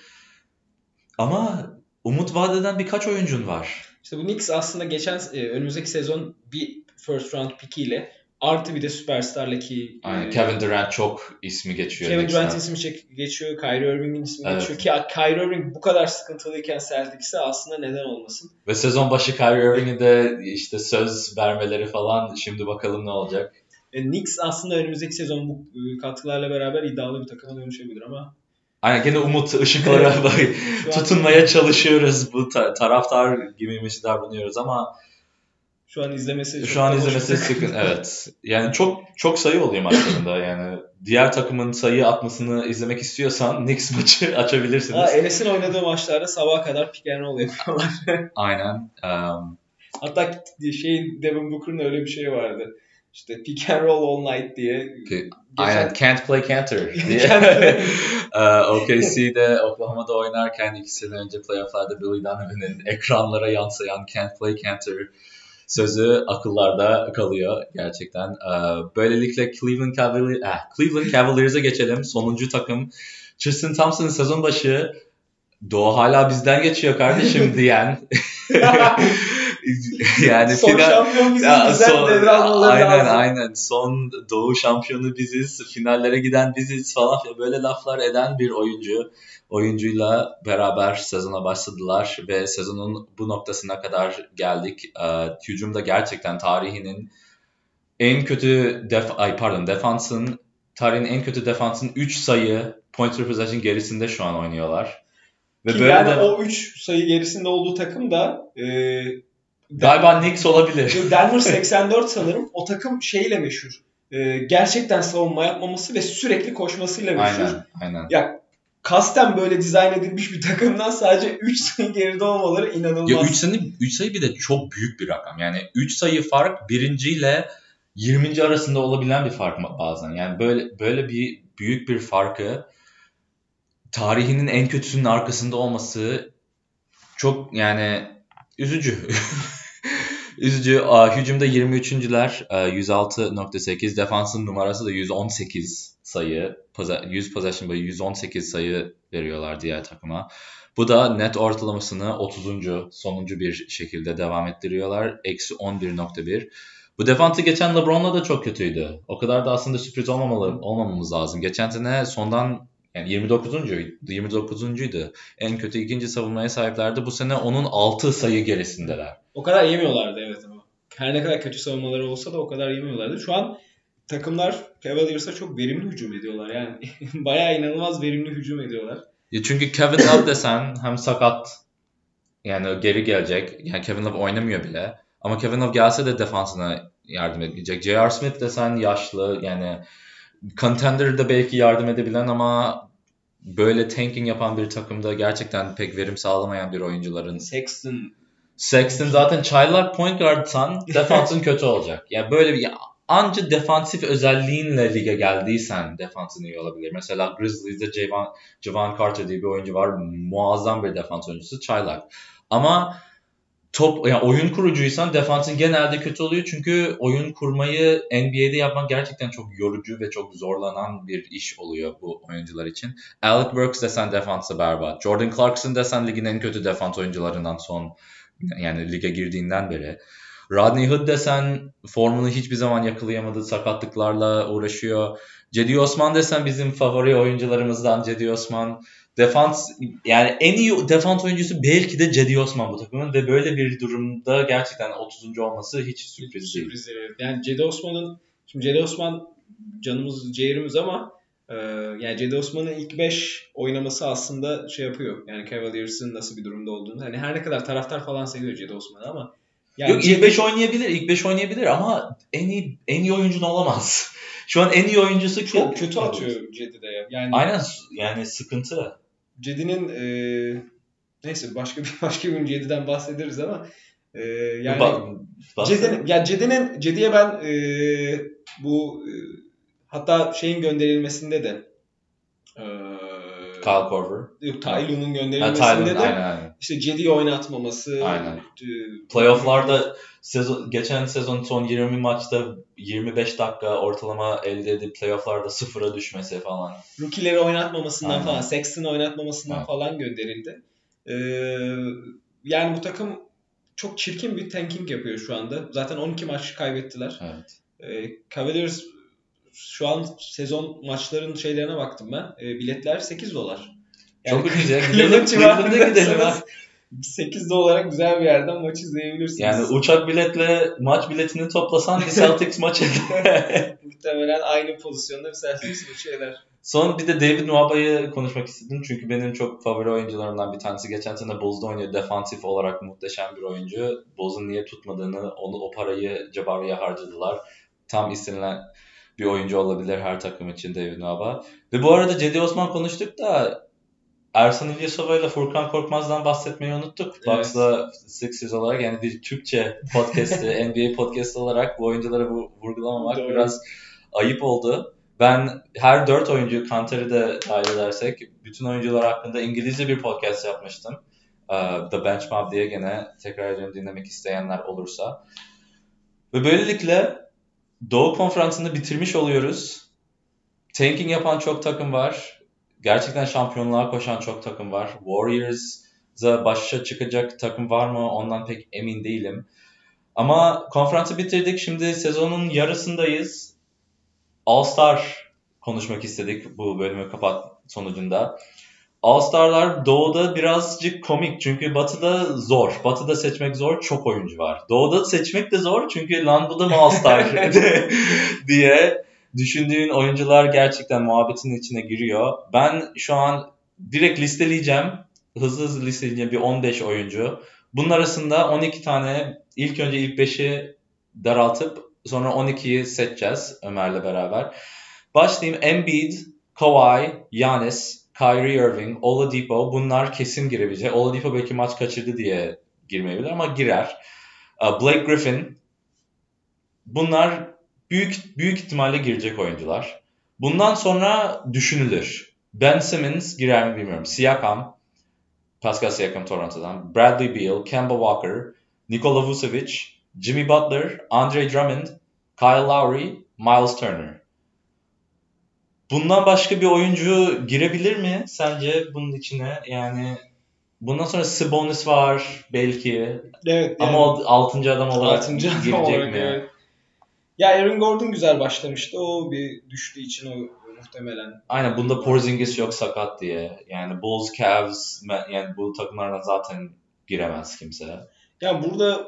Ama umut vadeden birkaç oyuncun var. İşte bu Knicks aslında geçen e, önümüzdeki sezon bir first round pick ile artı bir de süperstarla ki Aynen. e, Kevin Durant çok ismi geçiyor. Kevin. Durant ismi çek- geçiyor, Kyrie Irving'in ismi Evet. geçiyor ki Kyrie Irving bu kadar sıkıntılıyken Celtics'e aslında neden olmasın. Ve sezon başı Kyrie Irving'e de işte söz vermeleri falan. Şimdi bakalım ne olacak. E, Knicks aslında önümüzdeki sezon bu e, katkılarla beraber iddialı bir takıma dönüşebilir ama Aynen gene umut ışıklara *laughs* tutunmaya çalışıyoruz. Bu ta- taraftar gibiymiş davranıyoruz ama şu an izlemesi Şu an izlemesi *laughs* sıkıntı. Evet. Yani çok çok sayı oluyor maçlarında. Yani diğer takımın sayı atmasını izlemek istiyorsan Knicks maçı *laughs* açabilirsiniz. Ha, Enes'in oynadığı maçlarda sabaha kadar pick and roll yapıyorlar. *laughs* Aynen. Um, Hatta şeyin Devin Booker'ın öyle bir şey vardı. İşte pick and roll all night diye. Geçen- aynen. Can't play canter diye. Ee, OKC'de Oklahoma'da oynarken iki sene önce playofflarda Billy Donovan'ın ekranlara yansıyan Can't play canter sözü akıllarda kalıyor gerçekten. Ee, böylelikle Cleveland, Cavaliers, ah, Cleveland Cavaliers'e geçelim. Sonuncu takım. Tristan Thompson'ın sezon başı Doğu hala bizden geçiyor kardeşim *laughs* diyen. *laughs* *laughs* yani Son final- şampiyon biziz. Ya, Bizden son- devralmaları aynen lazım. aynen. Son doğu şampiyonu biziz. Finallere giden biziz falan. Böyle laflar eden bir oyuncu. Oyuncuyla beraber sezona başladılar ve sezonun bu noktasına kadar geldik. Ee, hücumda gerçekten tarihinin en kötü def ay pardon defansın tarihin en kötü defansın 3 sayı point per possession gerisinde şu an oynuyorlar. Ve Ki böyle yani de o 3 sayı gerisinde olduğu takım da e, galiba Knicks olabilir. Denver *laughs* 84 sanırım. O takım şeyle meşhur. E, gerçekten savunma yapmaması ve sürekli koşmasıyla meşhur. aynen aynen. Ya kasten böyle dizayn edilmiş bir takımdan sadece 3 sayı geride olmaları inanılmaz. Ya 3 sayı, 3 sayı bir de çok büyük bir rakam. Yani 3 sayı fark birinciyle 20. arasında olabilen bir fark bazen. Yani böyle böyle bir büyük bir farkı tarihinin en kötüsünün arkasında olması çok yani üzücü. *laughs* üzücü. Aa, hücumda 23'üncüler e, 106.8. Defansın numarası da 118 sayı. Poze- 100 possession boyu 118 sayı veriyorlar diğer takıma. Bu da net ortalamasını 30. sonuncu bir şekilde devam ettiriyorlar. Eksi 11.1. Bu defansı geçen LeBron'la da çok kötüydü. O kadar da aslında sürpriz olmamalı, olmamamız lazım. Geçen sene sondan Yani 29. 29.'ydu. En kötü ikinci savunmaya sahiplerdi. Bu sene onun 6 sayı gerisindeler. O kadar yemiyorlardı. Her ne kadar kötü savunmaları olsa da o kadar yemiyorlardı. Şu an takımlar Cavaliers'a çok verimli hücum ediyorlar. Yani *laughs* bayağı inanılmaz verimli hücum ediyorlar. Ya çünkü Kevin Love desen hem sakat yani geri gelecek. Yani Kevin Love oynamıyor bile. Ama Kevin Love gelse de defansına yardım edecek. J.R. Smith desen yaşlı yani contender'da belki yardım edebilen ama böyle tanking yapan bir takımda gerçekten pek verim sağlamayan bir oyuncuların. Sexton. Sexton zaten çaylak point guardsan *laughs* defansın kötü olacak. Yani böyle bir anca defansif özelliğinle lige geldiysen defansın iyi olabilir. Mesela Grizzlies'de Javon, Javon Carter diye bir oyuncu var. Muazzam bir defans oyuncusu. Çaylak. Ama top yani oyun kurucuysan defansın genelde kötü oluyor çünkü oyun kurmayı NBA'de yapmak gerçekten çok yorucu ve çok zorlanan bir iş oluyor bu oyuncular için. Alec Burks desen defansı berbat. Jordan Clarkson desen ligin en kötü defans oyuncularından son yani lige girdiğinden beri. Rodney Hood desen formunu hiçbir zaman yakalayamadı. Sakatlıklarla uğraşıyor. Cedi Osman desen bizim favori oyuncularımızdan Cedi Osman. Defans yani en iyi defans oyuncusu belki de Cedi Osman bu takımın ve böyle bir durumda gerçekten 30. olması hiç sürpriz Hiç değil. sürpriz değil. evet. Yani Cedi Osman'ın şimdi Cedi Osman canımız ciğerimiz ama e, yani Cedi Osman'ın ilk 5 oynaması aslında şey yapıyor. Yani Cavaliers'ın nasıl bir durumda olduğunu. Hani her ne kadar taraftar falan seviyor Cedi Osman'ı ama yani Yok ilk 5 oynayabilir, ilk 5 oynayabilir ama en iyi en iyi oyuncun olamaz. *laughs* Şu an en iyi oyuncusu kim? çok kötü atıyor Cedi de ya. Yani Aynen yani sıkıntı. Cedi'nin e, neyse başka bir *laughs* başka bir gün Cedi'den bahsederiz ama e, yani Ba- Cedi'nin ya Cedi'nin Cedi'ye ben e, bu e, hatta şeyin gönderilmesinde de e, Kyle Korver. yok, Tyloo'nun Ha, gönderilmesinde Tyler, de aynen aynen. işte Cedi'yi oynatmaması Aynen. e, Playoff'larda sezon, geçen sezon son 20 maçta 25 dakika ortalama elde edip playoff'larda sıfıra düşmesi falan. rookie'leri oynatmamasından Aynen. falan, Sexton'ı oynatmamasından Evet. falan gönderildi. Ee, yani bu takım çok çirkin bir tanking yapıyor şu anda. Zaten 12 maç kaybettiler. Evet. Ee, Cavaliers şu an sezon maçların şeylerine baktım ben. Ee, biletler 8 dolar. Çok ucuz ya. Gidelim, civarında gidelim ha. 8 dolara güzel bir yerden maç izleyebilirsiniz. Yani uçak biletle maç biletini toplasan bir Celtics *laughs* maçı. *laughs* Muhtemelen aynı pozisyonda bir Celtics maçı eder. Son bir de David Nwaba'yı konuşmak istedim. Çünkü benim çok favori oyuncularımdan bir tanesi. Geçen sene Bulls'da oynuyor. Defansif olarak muhteşem bir oyuncu. Bulls'un niye tutmadığını, onu o parayı Jabari'ye harcadılar. Tam istenilen bir oyuncu olabilir her takım için David Nwaba. Ve bu arada Cedi Osman konuştuk da Ersan İlyasova ile Furkan Korkmaz'dan bahsetmeyi unuttuk. Evet. Bucks'la Sixers olarak yani bir Türkçe podcast'i, *laughs* NBA podcast'i olarak bu oyuncuları bu, vurgulamamak Doğru. biraz ayıp oldu. Ben her dört oyuncu, Kanter'i de dahil edersek bütün oyuncular hakkında İngilizce bir podcast yapmıştım. Ee, The Bench Mob diye gene tekrar ediyorum dinlemek isteyenler olursa. Ve böylelikle Doğu Konferansı'nı bitirmiş oluyoruz. Tanking yapan çok takım var. Gerçekten şampiyonluğa koşan çok takım var. Warriors'a başa çıkacak takım var mı ondan pek emin değilim. Ama konferansı bitirdik. Şimdi sezonun yarısındayız. All-Star konuşmak istedik bu bölümü kapat sonucunda. All-Star'lar Doğu'da birazcık komik çünkü Batı'da zor. Batı'da seçmek zor, çok oyuncu var. Doğu'da seçmek de zor çünkü lan bu da mı All-Star *laughs* *laughs* diye düşündüğün oyuncular gerçekten muhabbetin içine giriyor. Ben şu an direkt listeleyeceğim. Hızlı hızlı listeleyeceğim bir 15 oyuncu. Bunun arasında 12 tane ilk önce ilk 5'i daraltıp sonra 12'yi seçeceğiz Ömer'le beraber. Başlayayım. Embiid, Kawhi, Giannis, Kyrie Irving, Oladipo bunlar kesin girebilecek. Oladipo belki maç kaçırdı diye girmeyebilir ama girer. Uh, Blake Griffin. Bunlar büyük büyük ihtimalle girecek oyuncular. Bundan sonra düşünülür. Ben Simmons girer mi bilmiyorum. Siakam, Pascal Siakam Toronto'dan, Bradley Beal, Kemba Walker, Nikola Vucevic, Jimmy Butler, Andre Drummond, Kyle Lowry, Miles Turner. Bundan başka bir oyuncu girebilir mi sence bunun içine? Yani bundan sonra Sabonis var belki. Evet. Ama o 6. adam olarak Altıncı adam girecek olarak, mi? evet. Ya Aaron Gordon güzel başlamıştı. O bir düştüğü için o muhtemelen. Aynen bunda Porzingis yok sakat diye. Yani Bulls, Cavs yani bu takımlardan zaten giremez kimse. Ya burada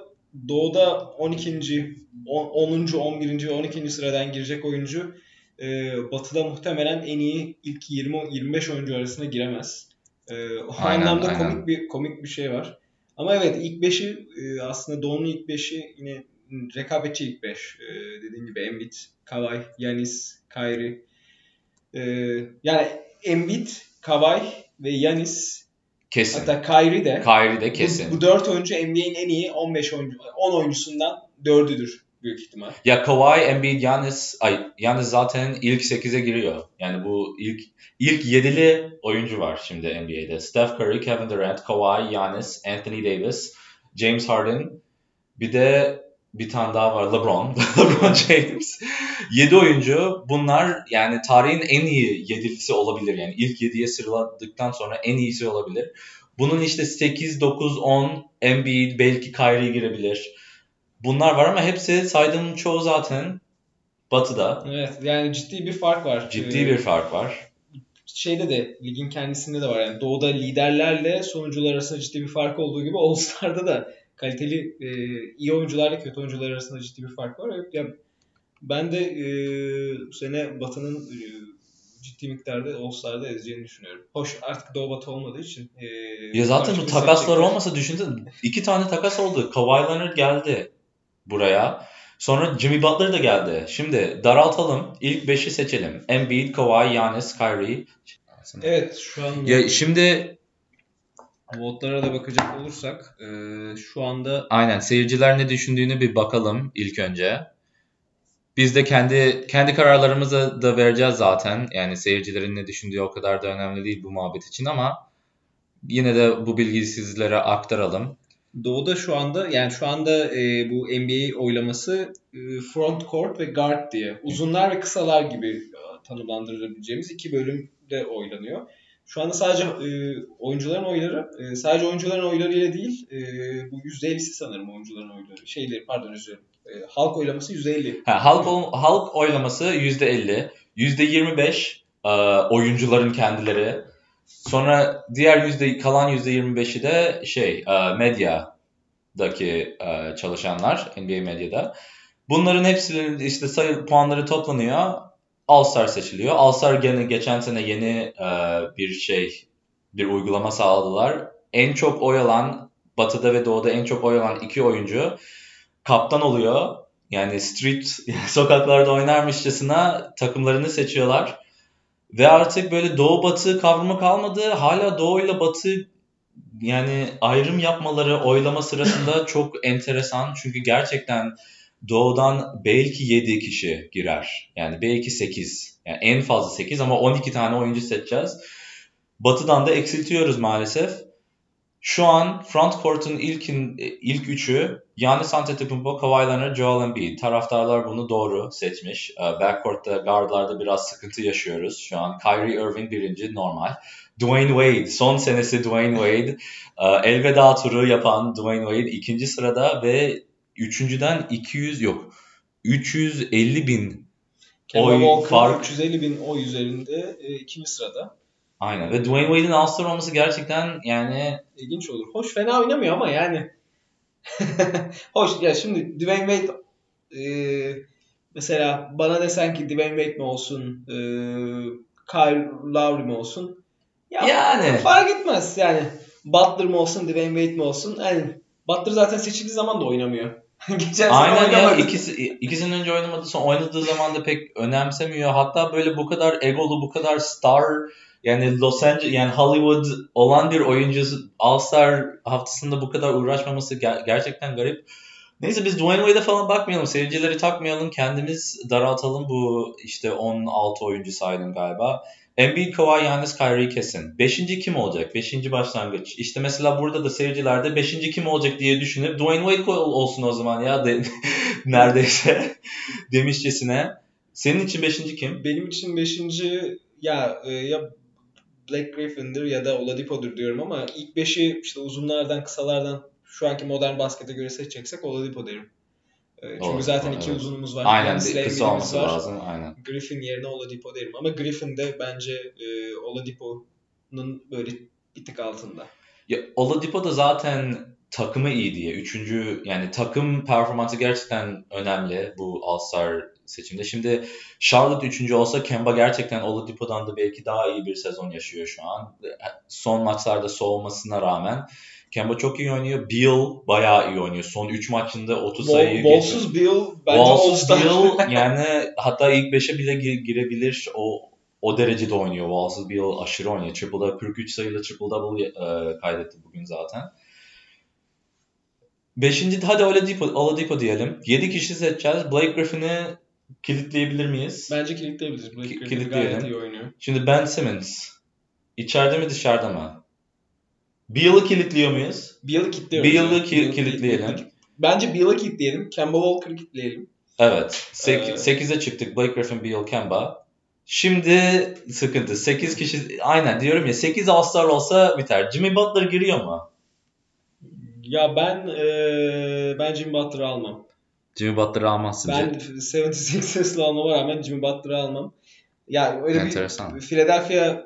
Doğu'da 12. 10. 11. ve 12. sıradan girecek oyuncu e, Batı'da muhtemelen en iyi ilk 20 25 oyuncu arasına giremez. E, o Aynen, anlamda aynen. komik bir komik bir şey var. Ama evet ilk 5'i e, aslında Doğu'nun ilk 5'i yine rekabetçi ilk 5. E, dediğim gibi Embiid, Kawhi, Yanis, Kyrie. E, yani Embiid, Kawhi ve Yanis Kesin. hatta Kyrie de Kyrie de kesin. bu, bu 4 oyuncu NBA'in en iyi 15 oyuncu 10 oyuncusundan 4'üdür büyük ihtimal. Ya Kawhi, Embiid, Giannis, ay Giannis zaten ilk 8'e giriyor. Yani bu ilk ilk 7'li oyuncu var şimdi NBA'de. Steph Curry, Kevin Durant, Kawhi, Giannis, Anthony Davis, James Harden. Bir de bir tane daha var LeBron. *laughs* LeBron James. 7 oyuncu. Bunlar yani tarihin en iyi yedilisi olabilir. Yani ilk 7'ye sıraladıktan sonra en iyisi olabilir. Bunun işte 8, 9, 10 Embiid, belki Kyrie girebilir. Bunlar var ama hepsi saydığım çoğu zaten Batı'da. Evet yani ciddi bir fark var. Ciddi Ee, bir fark var. şeyde de ligin kendisinde de var. Yani doğuda liderlerle sonucular arasında ciddi bir fark olduğu gibi All Star'da da kaliteli e, iyi oyuncularla kötü oyuncular arasında ciddi bir fark var. Ya ben de e, bu sene Batı'nın e, ciddi miktarda All Star'da ezeceğini düşünüyorum. Hoş artık Doğu Batı olmadığı için. E, Ya zaten bu takaslar olmasa düşünsene iki tane takas oldu. Kawhi Leonard geldi buraya. Sonra Jimmy Butler da geldi. Şimdi daraltalım. İlk 5'i seçelim. Embiid, Kawhi, Giannis, Kyrie. Evet şu an Ya şimdi Votlara da bakacak olursak e, şu anda aynen seyirciler ne düşündüğünü bir bakalım ilk önce. Biz de kendi kendi kararlarımızı da vereceğiz zaten. Yani seyircilerin ne düşündüğü o kadar da önemli değil bu muhabbet için ama yine de bu bilgiyi sizlere aktaralım. Doğu'da şu anda yani şu anda e, bu NBA oylaması e, front court ve guard diye uzunlar ve kısalar gibi e, tanımlandırabileceğimiz iki bölümde oylanıyor. Şu anda sadece e, oyuncuların oyları e, sadece oyuncuların oylarıyla değil e, bu %50'si sanırım oyuncuların oyları. Şeyleri pardon özür. E, halk oylaması %50. Ha, halk, halk oylaması %50, %25 e, oyuncuların kendileri. Sonra diğer yüzde kalan %25'i de şey e, medyadaki e, çalışanlar NBA medyada. Bunların hepsinin işte sayı puanları toplanıyor. All-Star seçiliyor. All-Star gene geçen sene yeni e, bir şey bir uygulama sağladılar. En çok oy alan Batı'da ve Doğu'da en çok oy alan iki oyuncu kaptan oluyor. Yani street *laughs* sokaklarda oynarmışçasına takımlarını seçiyorlar. Ve artık böyle doğu batı kavramı kalmadı. Hala doğu ile batı yani ayrım yapmaları oylama sırasında *laughs* çok enteresan. Çünkü gerçekten doğudan belki 7 kişi girer. Yani belki 8. Yani en fazla 8 ama 12 tane oyuncu seçeceğiz. Batıdan da eksiltiyoruz maalesef. Şu an front court'un ilkin, ilk üçü Giannis Antetokounmpo, Kawhi Leonard, Joel Embiid. Taraftarlar bunu doğru seçmiş. Ee, Backcourt'ta, guardlarda biraz sıkıntı yaşıyoruz şu an. Kyrie Irving birinci, normal. Dwayne Wade, son senesi Dwayne Wade. Ee, elveda turu yapan Dwayne Wade ikinci sırada ve üçüncüden 200 yok. 350 bin Kemba Oy Walker fark. 350 bin oy üzerinde e, ikinci sırada. Aynen ve Dwayne Wade'in All-Star olması gerçekten yani İlginç olur. Hoş fena oynamıyor ama yani. *laughs* Hoş ya şimdi Dwayne Wade e, mesela bana desen ki Dwayne Wade mi olsun e, Kyle Lowry mi olsun ya, Yani. fark etmez yani Butler mı olsun Dwayne Wade mi olsun yani Butler zaten seçildiği zaman da oynamıyor. *laughs* Geçen Aynen ya ikisi ikisinin önce oynamadı sonra oynadığı zaman da pek önemsemiyor. Hatta böyle bu kadar egolu, bu kadar star yani Los Angeles yani Hollywood olan bir oyuncu All-Star haftasında bu kadar uğraşmaması ger- gerçekten garip. Neyse biz Dwayne Wade'e falan bakmayalım. Seyircileri takmayalım. Kendimiz daraltalım bu işte 16 oyuncu saydım galiba. Embiid, Kawhi, Giannis, Kyrie kesin. Beşinci kim olacak? Beşinci başlangıç. İşte mesela burada da seyirciler de beşinci kim olacak diye düşünüp Dwayne Wade ol- olsun o zaman ya de, *laughs* neredeyse *laughs* demişçesine. Senin için beşinci kim? Benim için beşinci ya e, ya Black Griffin'dir ya da Oladipo'dur diyorum ama ilk beşi işte uzunlardan kısalardan şu anki modern baskete göre seçeceksek Oladipo derim. E, Çünkü Doğru, zaten doğru, iki evet. uzunumuz var. Aynen bir kısa olması var. lazım. Aynen. Griffin yerine Oladipo derim ama Griffin de bence e, Oladipo'nun böyle bir tık altında. Ya Oladipo da zaten takımı iyi diye. Üçüncü yani takım performansı gerçekten önemli bu All-Star seçimde. Şimdi Charlotte üçüncü olsa Kemba gerçekten Oladipo'dan da belki daha iyi bir sezon yaşıyor şu an. Son maçlarda soğumasına rağmen. Kemba çok iyi oynuyor. Beal bayağı iyi oynuyor. Son 3 maçında 30 sayı geçti. Bolsuz Bill bence Walls'uz All-Star. Beal *laughs* yani hatta ilk 5'e bile gi- girebilir. O o derecede oynuyor. Walls'uz Beal aşırı oynuyor. Triple'da 43 sayılı triple double e, kaydetti bugün zaten. Beşinci hadi Oladipo, Oladipo diyelim. 7 kişi seçeceğiz. Blake Griffin'i kilitleyebilir miyiz? Bence kilitleyebiliriz. Blake Ki- Griffin gayet iyi oynuyor. Şimdi Ben Simmons. İçeride mi dışarıda mı? Beal'ı kilitliyor muyuz? Beal'ı kilitliyoruz. Beal'ı ya. ki- kilitleyelim. Bence Beal'ı kilitleyelim. Kemba Walker'ı kilitleyelim. Evet. Ee, 8'e çıktık. Blake Griffin, Beal, Kemba. Şimdi sıkıntı. 8 kişi aynen diyorum ya 8 All-Star olsa biter. Jimmy Butler giriyor mu? Ya ben eee ben Jimmy Butler'ı almam. Jimmy Butler'ı almazsın. Ben 76ers'lı olmama rağmen Jimmy Butler'ı almam. Ya öyle Enteresan. bir Philadelphia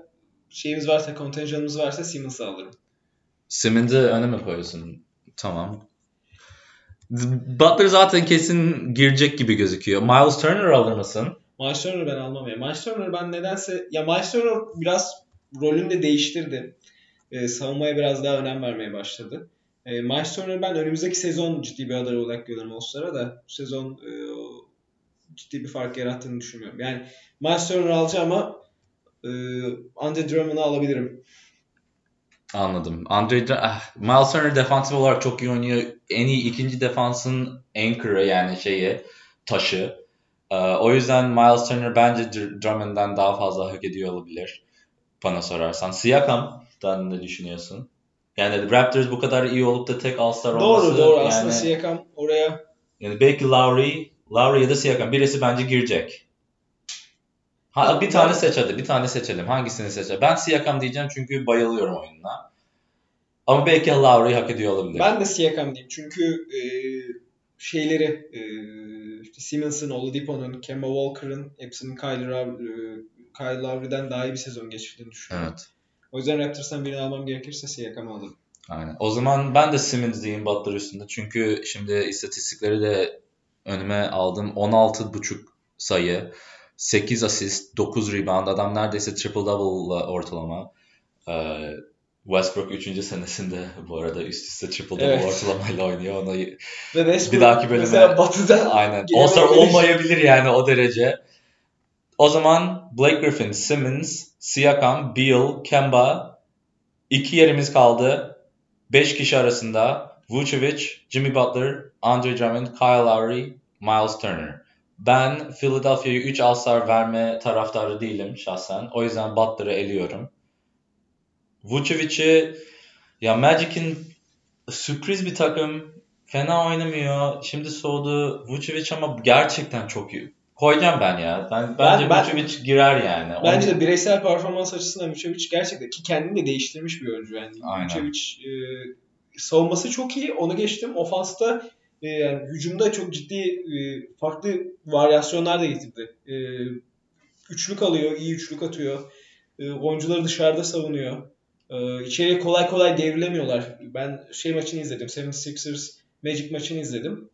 şeyimiz varsa, kontenjanımız varsa Simmons'ı alırım. Simmons'ı öne mi koyuyorsun? Tamam. Butler zaten kesin girecek gibi gözüküyor. Miles Turner alır mısın? Miles Turner'ı ben almam ya. Miles Turner ben nedense ya Miles Turner biraz rolünü de değiştirdi. Ee, savunmaya biraz daha önem vermeye başladı. Ee, Miles Turner ben önümüzdeki sezon ciddi bir aday olarak görüyorum All-Star'a da bu sezon e, ciddi bir fark yarattığını düşünmüyorum. Yani Miles Turner'ı alacağım ama e, Andre Drummond'u alabilirim. Anladım. Andre ah, Miles Turner defansif olarak çok iyi oynuyor. En iyi ikinci defansın anchor'ı yani şeyi, taşı. Ee, o yüzden Miles Turner bence Dr- Drummond'dan daha fazla hak ediyor olabilir. Bana sorarsan. Siakam'dan ne düşünüyorsun? Yani Raptors bu kadar iyi olup da tek All-Star olması. Doğru doğru yani, aslında Siakam oraya yani belki Lowry, Lowry ya da Siakam birisi bence girecek. Ha, bir tane seç hadi. Bir tane seçelim. Hangisini seçelim? Ben Siakam diyeceğim çünkü bayılıyorum oyununa. Ama belki Lowry hak ediyor olabilir. ben de Siakam diyeyim çünkü e, şeyleri e, işte Simmons'ın, Oladipo'nun, Kemba Walker'ın hepsinin Kyle, Lowry, e, Kyle Lowry'den daha iyi bir sezon geçirdiğini düşünüyorum. Evet. O yüzden Raptors'tan birini almam gerekirse Siakam'ı alırım. Aynen. O zaman ben de Simmons diyeyim Butler üstünde. Çünkü şimdi istatistikleri de önüme aldım. 16.5 sayı, 8 asist, 9 rebound. Adam neredeyse triple double ortalama. Ee, Westbrook 3. senesinde bu arada üst üste triple double Evet. ortalamayla oynuyor. Ona Ve Westbrook Bir dahaki bölüme- mesela Batı'da aynen. All-Star olmayabilir yani o derece. O zaman Blake Griffin, Simmons, Siakam, Beal, Kemba iki yerimiz kaldı. 5 kişi arasında Vucevic, Jimmy Butler, Andre Drummond, Kyle Lowry, Miles Turner. Ben Philadelphia'ya 3 All-Star verme taraftarı değilim şahsen. O yüzden Butler'ı eliyorum. Vucevic'i ya Magic'in sürpriz bir takım. Fena oynamıyor. Şimdi soğudu. Vucevic ama gerçekten çok iyi. Koyacağım ben ya. Ben, bence ben- Vucevic girer yani. Bence Onu- de bireysel performans açısından Vucevic gerçekten ki kendini de değiştirmiş bir oyuncu yani. Aynen. Vucevic e, savunması çok iyi. Onu geçtim. Ofansta e, yani hücumda çok ciddi e, farklı varyasyonlar da getirdi. E, üçlük alıyor, iyi üçlük atıyor. E, oyuncuları dışarıda savunuyor. E, içeriye kolay kolay devrilemiyorlar. Ben şey maçını izledim. 76ers Magic maçını izledim.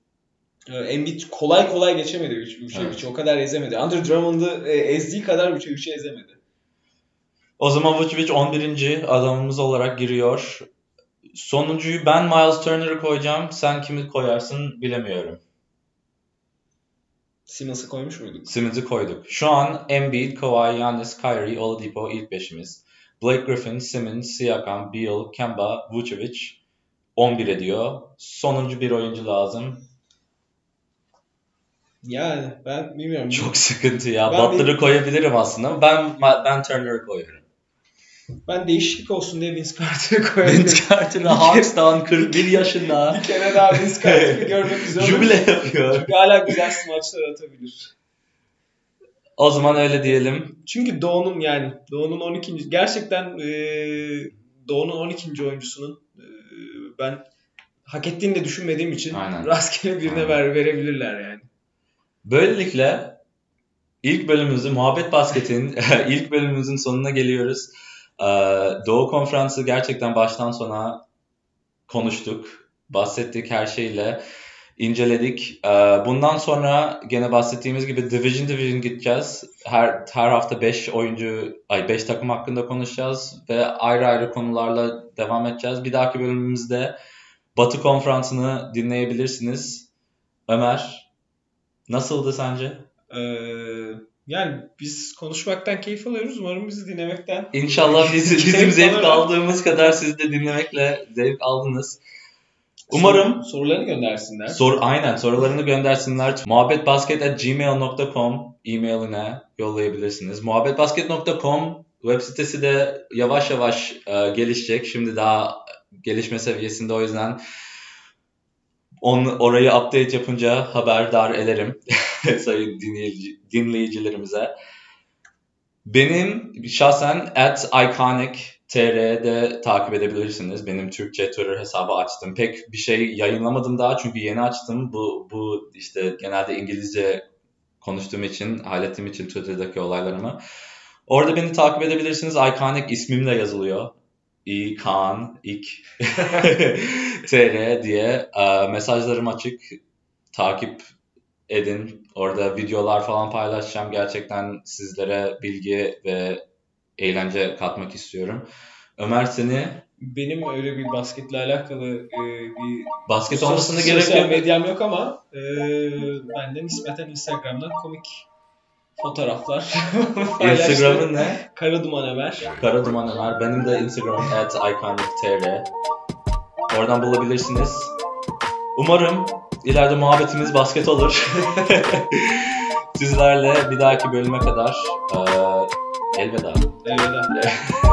Embiid kolay kolay geçemedi Vucevic'i. Evet. O kadar ezemedi. Andre Drummond'ı e, ezdiği kadar Vucevic'i ezemedi. O zaman Vucevic 11. adamımız olarak giriyor. Sonuncuyu ben Miles Turner'ı koyacağım. Sen kimi koyarsın bilemiyorum. Simmons'ı koymuş muyduk? Simmons'ı koyduk. Şu an Embiid, Kawhi, Giannis, Kyrie, Oladipo ilk beşimiz. Blake Griffin, Simmons, Siakam, Beal, Kemba, Vucevic 11 ediyor. Sonuncu bir oyuncu lazım. Yani ben bilmiyorum. Çok sıkıntı ya. Ben Butler'ı koyabilirim aslında ama ben ben Turner'ı koyuyorum. Ben değişiklik olsun diye Vince Carter'ı koyabilirim. Vince Carter'ı Hawks'tan 41 yaşında *laughs* bir kere daha Vince Carter'ı görmek güzel olur. jubile yapıyor. Çünkü hala güzel smaçlar atabilir. O zaman öyle diyelim. Çünkü Doğu'nun yani Doğu'nun 12. gerçekten e, Doğu'nun 12. oyuncusunun e, ben hak ettiğini de düşünmediğim için Aynen. rastgele birine Aynen. ver, verebilirler yani. Böylelikle ilk bölümümüzü Muhabbet Basket'in *laughs* ilk bölümümüzün sonuna geliyoruz. Ee, Doğu Konferansı gerçekten baştan sona konuştuk. Bahsettik her şeyle. inceledik. Ee, Bundan sonra gene bahsettiğimiz gibi Division Division gideceğiz. Her her hafta 5 oyuncu, ay 5 takım hakkında konuşacağız ve ayrı ayrı konularla devam edeceğiz. Bir dahaki bölümümüzde Batı Konferansı'nı dinleyebilirsiniz. Ömer, nasıldı sence? Ee, yani biz konuşmaktan keyif alıyoruz. Umarım bizi dinlemekten İnşallah biz, bizim zevk alarak- aldığımız kadar siz de dinlemekle zevk aldınız. Umarım Sor- sorularını göndersinler. Sor, aynen sorularını göndersinler. muhabbetbasket.gmail.com e-mailine yollayabilirsiniz. Muhabbetbasket.com web sitesi de yavaş yavaş e, gelişecek. Şimdi daha gelişme seviyesinde o yüzden on, orayı update yapınca haberdar ederim *laughs* sayın dinleyici, dinleyicilerimize. Benim şahsen at iconic TR'de takip edebilirsiniz. Benim Türkçe Twitter hesabı açtım. Pek bir şey yayınlamadım daha çünkü yeni açtım. Bu, bu işte genelde İngilizce konuştuğum için, hallettiğim için Twitter'daki olaylarımı. Orada beni takip edebilirsiniz. Iconic ismimle yazılıyor. İkan, İk, *laughs* *laughs* TR diye. Ee, mesajlarım açık. Takip edin. Orada videolar falan paylaşacağım. Gerçekten sizlere bilgi ve eğlence katmak istiyorum. Ömer seni Benim öyle bir basketle alakalı e, bir basket olmasına gerek yok. medyam yok ama e, ben de nispeten Instagram'dan komik fotoğraflar. *laughs* Instagram'ın ne? Kara Duman Haber. Kara Duman Ömer. Benim de Instagram at iconictr. Oradan bulabilirsiniz. Umarım ileride muhabbetimiz basket olur. *laughs* Sizlerle bir dahaki bölüme kadar eee, elveda. Elveda. *laughs*